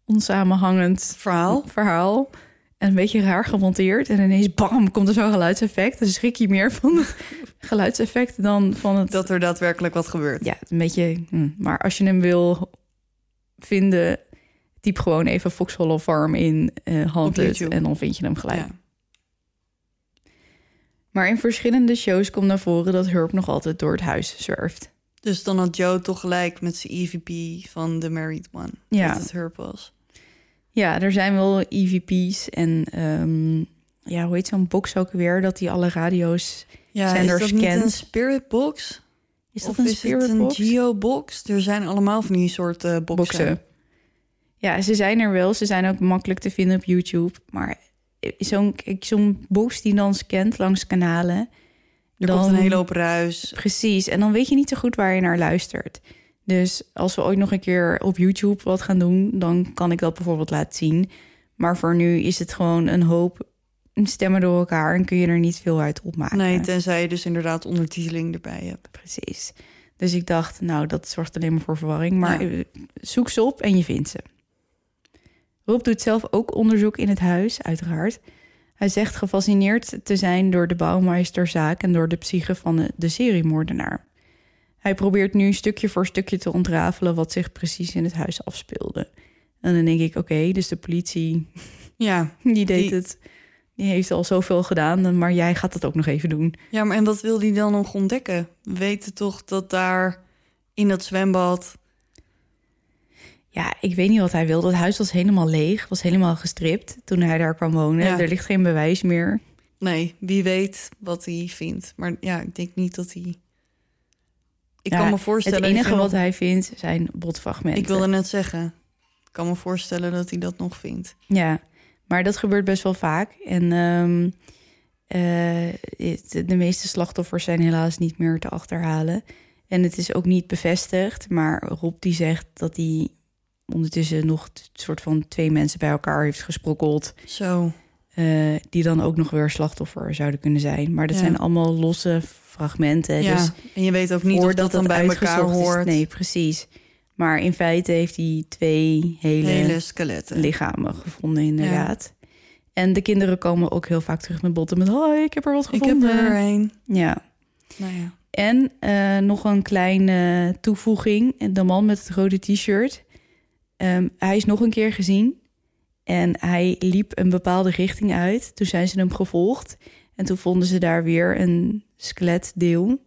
onsamenhangend Verhaal? verhaal. En een beetje raar gemonteerd. En ineens bam, komt er zo'n geluidseffect. Dan schrik je meer van het <laughs> geluidseffect dan van het... Dat er daadwerkelijk wat gebeurt. Ja, een beetje... hm. Maar als je hem wil vinden... typ gewoon even Fox Hollow Farm in Haunted. YouTube. En dan vind je hem gelijk. Ja. Maar in verschillende shows komt naar voren dat Herb nog altijd door het huis zwerft. Dus dan had Joe toch gelijk met zijn EVP van The Married One. Ja. Dat het Herb was. Ja, er zijn wel EVP's en ehm, ja, hoe heet zo'n box ook weer? Dat die alle radio's... Ja, Zijn is er dat een spirit box? Is dat of een is spirit het een box? geo-box? Er zijn allemaal van die soort eh boxen. boxen. Ja, ze zijn er wel. Ze zijn ook makkelijk te vinden op YouTube. Maar zo'n zo'n box die dan scant langs kanalen... Er dan, komt een hele hoop ruis. Precies, en dan weet je niet zo goed waar je naar luistert. Dus als we ooit nog een keer op YouTube wat gaan doen... dan kan ik dat bijvoorbeeld laten zien. Maar voor nu is het gewoon een hoop stemmen door elkaar... en kun je er niet veel uit opmaken. Nee, tenzij je dus inderdaad ondertiteling erbij hebt. Precies. Dus ik dacht, nou, dat zorgt alleen maar voor verwarring. Maar Ja. eh, zoek ze op en je vindt ze. Rob doet zelf ook onderzoek in het huis, uiteraard. Hij zegt gefascineerd te zijn door de bouwmeesterzaak... en door de psyche van de, de seriemoordenaar. Hij probeert nu stukje voor stukje te ontrafelen... wat zich precies in het huis afspeelde. En dan denk ik, oké, dus de politie, Ja. <laughs> die deed Die- het... Die heeft al zoveel gedaan, maar jij gaat het ook nog even doen. ja, maar en wat wil hij dan nog ontdekken? We weten toch dat daar in dat zwembad... Ja, ik weet niet wat hij wilde. Het huis was helemaal leeg, was helemaal gestript toen hij daar kwam wonen. Ja. Er ligt geen bewijs meer. Nee, wie weet wat hij vindt. Maar ja, ik denk niet dat hij... Ik Ja, kan me voorstellen... het enige wat nog- hij vindt zijn botfragmenten. Ik wilde net zeggen. Ik kan me voorstellen dat hij dat nog vindt. Ja, maar dat gebeurt best wel vaak. En ehm, eh, de meeste slachtoffers zijn helaas niet meer te achterhalen. En het is ook niet bevestigd, maar Rob die zegt dat hij ondertussen nog t- soort van twee mensen bij elkaar heeft gesprokkeld. Zo. eh, die dan ook nog weer slachtoffer zouden kunnen zijn. Maar dat Ja. zijn allemaal losse fragmenten. ja. Dus en je weet ook niet of dat dan bij elkaar is- hoort. Nee, precies. Maar in feite heeft hij twee hele, Hele skeletten. lichamen gevonden, inderdaad. En de kinderen komen ook heel vaak terug met botten met... hoi, ik heb er wat Ik gevonden. heb er een. Ja. Nou ja. En eh, nog een kleine toevoeging. De man met het rode t-shirt. Ehm, hij is nog een keer gezien. En hij liep een bepaalde richting uit. Toen zijn ze hem gevolgd. En toen vonden ze daar weer een skeletdeel.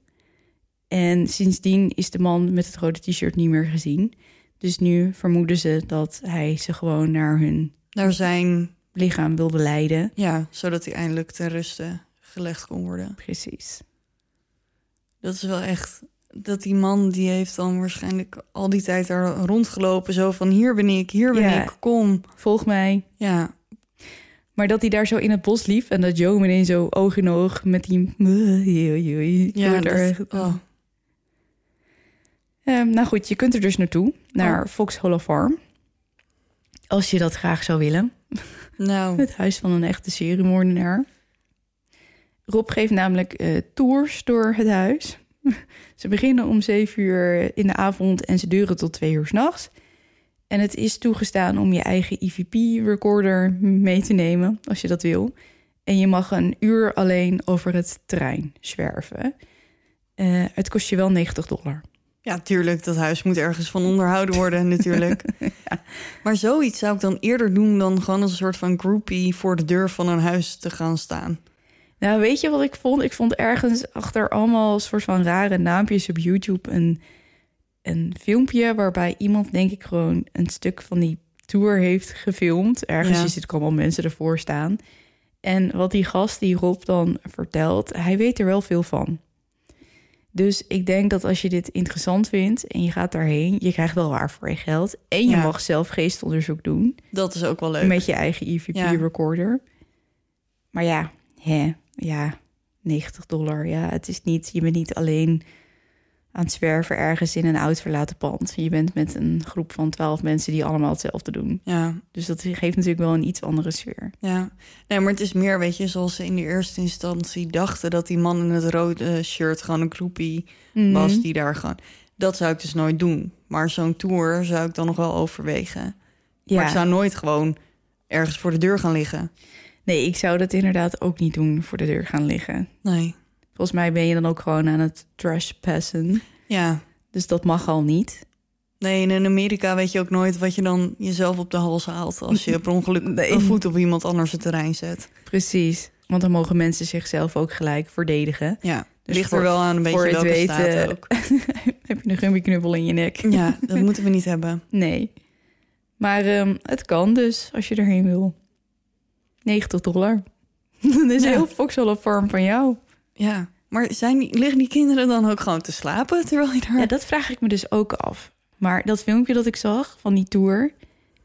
En sindsdien is de man met het rode t-shirt niet meer gezien. Dus nu vermoeden ze dat hij ze gewoon naar hun Daar zijn... lichaam wilde leiden. Ja, zodat hij eindelijk ten ruste gelegd kon worden. Precies. Dat is wel echt... Dat die man, die heeft dan waarschijnlijk al die tijd daar rondgelopen. Zo van, hier ben ik, hier ben Ja. ik, kom. Volg mij. Ja, Maar dat hij daar zo in het bos liep en dat Joe meteen zo oog in oog met die. ja Ja, dat, oh. Ehm, nou goed, je kunt er dus naartoe, naar Oh. Fox Hollow Farm. Als je dat graag zou willen. Nou, <laughs> Het huis van een echte seriemoordenaar. Rob geeft namelijk eh, tours door het huis. <laughs> ze beginnen om zeven uur in de avond en ze duren tot twee uur s'nachts. En het is toegestaan om je eigen EVP-recorder mee te nemen, als je dat wil. En je mag een uur alleen over het terrein zwerven. Eh, het kost je wel 90 dollar. Ja, tuurlijk, dat huis moet ergens van onderhouden worden <laughs> natuurlijk. Maar zoiets zou ik dan eerder doen dan gewoon als een soort van groupie voor de deur van een huis te gaan staan. Nou, weet je wat ik vond? Ik vond ergens achter allemaal soort van rare naampjes op YouTube een, een filmpje waarbij iemand, denk ik, gewoon een stuk van die tour heeft gefilmd. Ergens Ja. ziet ook allemaal mensen ervoor staan. En wat die gast, die Rob dan vertelt, hij weet er wel veel van. Dus ik denk dat als je dit interessant vindt en je gaat daarheen, je krijgt wel waar voor je geld. En je Ja. mag zelf geestonderzoek doen Dat is ook wel leuk. met je eigen Ja. EVP-recorder. Maar ja, hè, ja, 90 dollar. Ja, het is niet, je bent niet alleen aan het zwerven ergens in een oud verlaten pand. Je bent met een groep van 12 mensen die allemaal hetzelfde doen. Ja, Dus dat geeft natuurlijk wel een iets andere sfeer. ja. Nee, maar het is meer, weet je, zoals ze in de eerste instantie dachten dat die man in het rode shirt gewoon een groepie was Mhm. die daar gewoon. Dat zou ik dus nooit doen. Maar zo'n tour zou ik dan nog wel overwegen. Ja. Maar ik zou nooit gewoon ergens voor de deur gaan liggen. Nee, ik zou dat inderdaad ook niet doen voor de deur gaan liggen. Nee. Volgens mij ben je dan ook gewoon aan het trashpassen. Ja. Dus dat mag al niet. Nee, en in Amerika weet je ook nooit wat je dan jezelf op de hals haalt als je per ongeluk <laughs> Nee. een voet op iemand anders het terrein zet. Precies. Want dan mogen mensen zichzelf ook gelijk verdedigen. Ja, Dus ligt voor- er wel aan een beetje welke weten- staat <laughs> ook. Heb je een gummiknuppel in je nek? Ja, dat moeten we niet hebben. Nee. Maar ehm, het kan dus als je erheen wil. 90 dollar. <laughs> Dat is Ja. heel Foxhole Farm van jou. Ja, maar zijn liggen die kinderen dan ook gewoon te slapen terwijl je daar... Ja, dat vraag ik me dus ook af. Maar dat filmpje dat ik zag van die tour...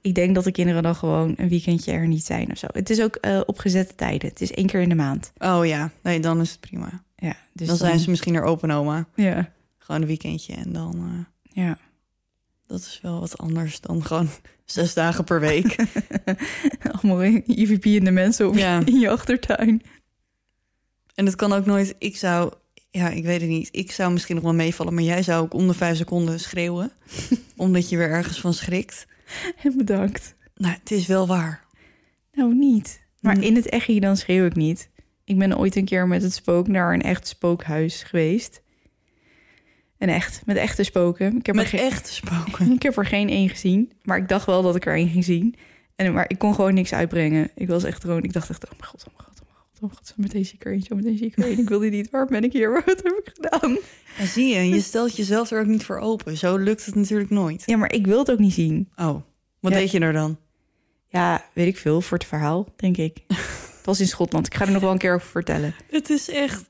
ik denk dat de kinderen dan gewoon een weekendje er niet zijn of zo. Het is ook eh, op gezette tijden. Het is één keer in de maand. Oh ja, nee, dan is het prima. Ja, dus dan zijn ze misschien er open oma. Ja, Gewoon een weekendje en dan... eh, ja. dat is wel wat anders dan gewoon <laughs> zes dagen per week. <laughs> Allemaal IVP in de mensen op Ja. in je achtertuin. En het kan ook nooit... Ik zou... Ja, ik weet het niet. Ik zou misschien nog wel meevallen, maar jij zou ook om de vijf seconden schreeuwen. <laughs> omdat je weer ergens van schrikt. <laughs> Bedankt. Nou, het is wel waar. Nou, niet. Maar Mm. in het echi dan schreeuw ik niet. Ik ben ooit een keer met het spook naar een echt spookhuis geweest. En echt, met echte spoken. Ik heb, Met er, geen, echte spoken. <laughs> ik heb er geen één gezien. Maar ik dacht wel dat ik er één ging zien. En, maar ik kon gewoon niks uitbrengen. Ik was echt gewoon, ik dacht echt, oh mijn god, oh mijn god, oh god. Zo meteen zie ik er zo meteen zie ik er. Ik wil die niet. Waar ben ik hier? <laughs> Wat heb ik gedaan? Ja, zie je, je stelt jezelf er ook niet voor open. Zo lukt het natuurlijk nooit. Ja, maar ik wil het ook niet zien. Oh, wat Ja. deed je er dan? Ja, weet ik veel, voor het verhaal, denk ik. <laughs> Het was in Schotland. Ik ga er nog wel een keer over vertellen. Het is echt...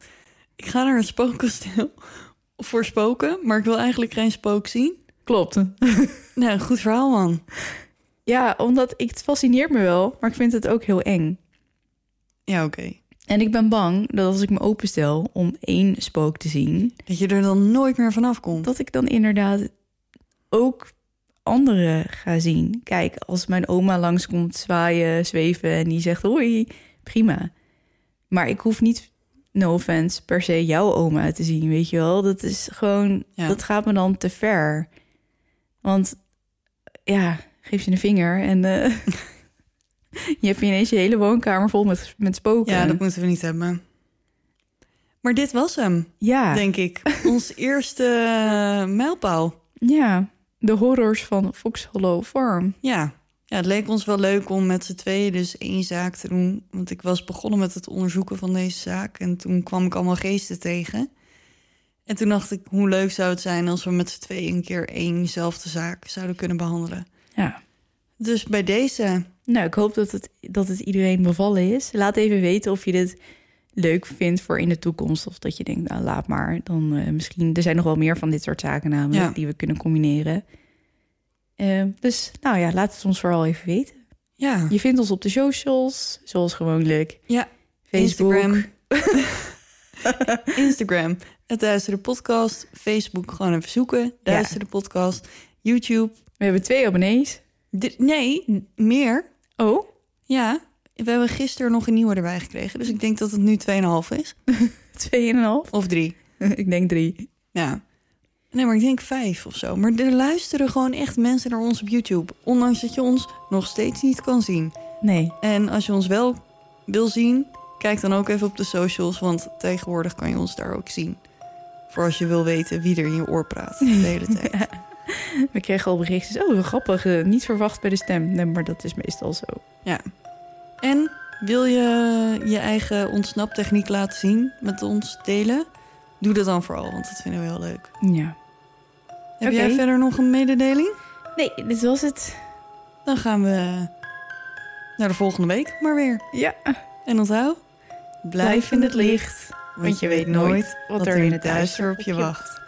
Ik ga naar een spookkasteel <laughs> voor spoken, maar ik wil eigenlijk geen spook zien. Klopt. Nou, goed verhaal, man. Ja, omdat ik, het fascineert me wel, maar ik vind het ook heel eng. Ja, oké. En ik ben bang dat als ik me openstel om één spook te zien, Dat je er dan nooit meer vanaf komt. dat ik dan inderdaad ook andere ga zien. Kijk, als mijn oma langskomt zwaaien, zweven en die zegt hoi, prima. Maar ik hoef niet, no offense, per se jouw oma te zien, weet je wel. Dat is gewoon, Ja. dat gaat me dan te ver. Want ja, geef je een vinger en eh, <laughs> je hebt ineens je hele woonkamer vol met, met spoken. Ja, dat moeten we niet hebben. Maar dit was hem, ja. denk ik. Ons <laughs> eerste eh, mijlpaal. Ja, de horrors van Fox Hollow Farm. Ja. ja, het leek ons wel leuk om met z'n tweeën dus één zaak te doen. Want ik was begonnen met het onderzoeken van deze zaak. En toen kwam ik allemaal geesten tegen. En toen dacht ik, hoe leuk zou het zijn als we met z'n tweeën een keer éénzelfde zaak zouden kunnen behandelen. Ja. Dus bij deze, Nou, ik hoop dat het, dat het iedereen bevallen is. Laat even weten of je dit leuk vindt voor in de toekomst. Of dat je denkt, nou laat maar. Dan eh, misschien, er zijn nog wel meer van dit soort zaken namelijk Ja. die we kunnen combineren. Eh, dus nou ja, laat het ons vooral even weten. ja, Je vindt ons op de socials, zoals gewoonlijk. Ja, Facebook. Instagram. <laughs> Instagram, het Duistere Podcast. Facebook, gewoon even zoeken, Duistere Podcast. YouTube, We hebben twee abonnees. Nee, meer. Oh, Ja, we hebben gisteren nog een nieuwe erbij gekregen. Dus ik denk dat het nu 2,5 is. <laughs> tweeënhalf. Of drie. <laughs> ik denk drie. Ja. Nee, maar ik denk vijf of zo. Maar er luisteren gewoon echt mensen naar ons op YouTube. Ondanks dat je ons nog steeds niet kan zien. Nee. En als je ons wel wil zien, kijk dan ook even op de socials, want tegenwoordig kan je ons daar ook zien. Voor als je wil weten wie er in je oor praat de hele <laughs> tijd. We kregen al berichtjes. Oh, grappig. eh, niet verwacht bij de stem. Nee, maar dat is meestal zo. En wil je je eigen ontsnaptechniek laten zien met ons delen? Doe dat dan vooral, want dat vinden we heel leuk. Ja. Heb jij verder nog een mededeling? Nee, dit was het. Dan gaan we naar de volgende week maar weer. Ja. En onthoud, blijf in het licht, want je weet nooit wat er in het duister op je wacht.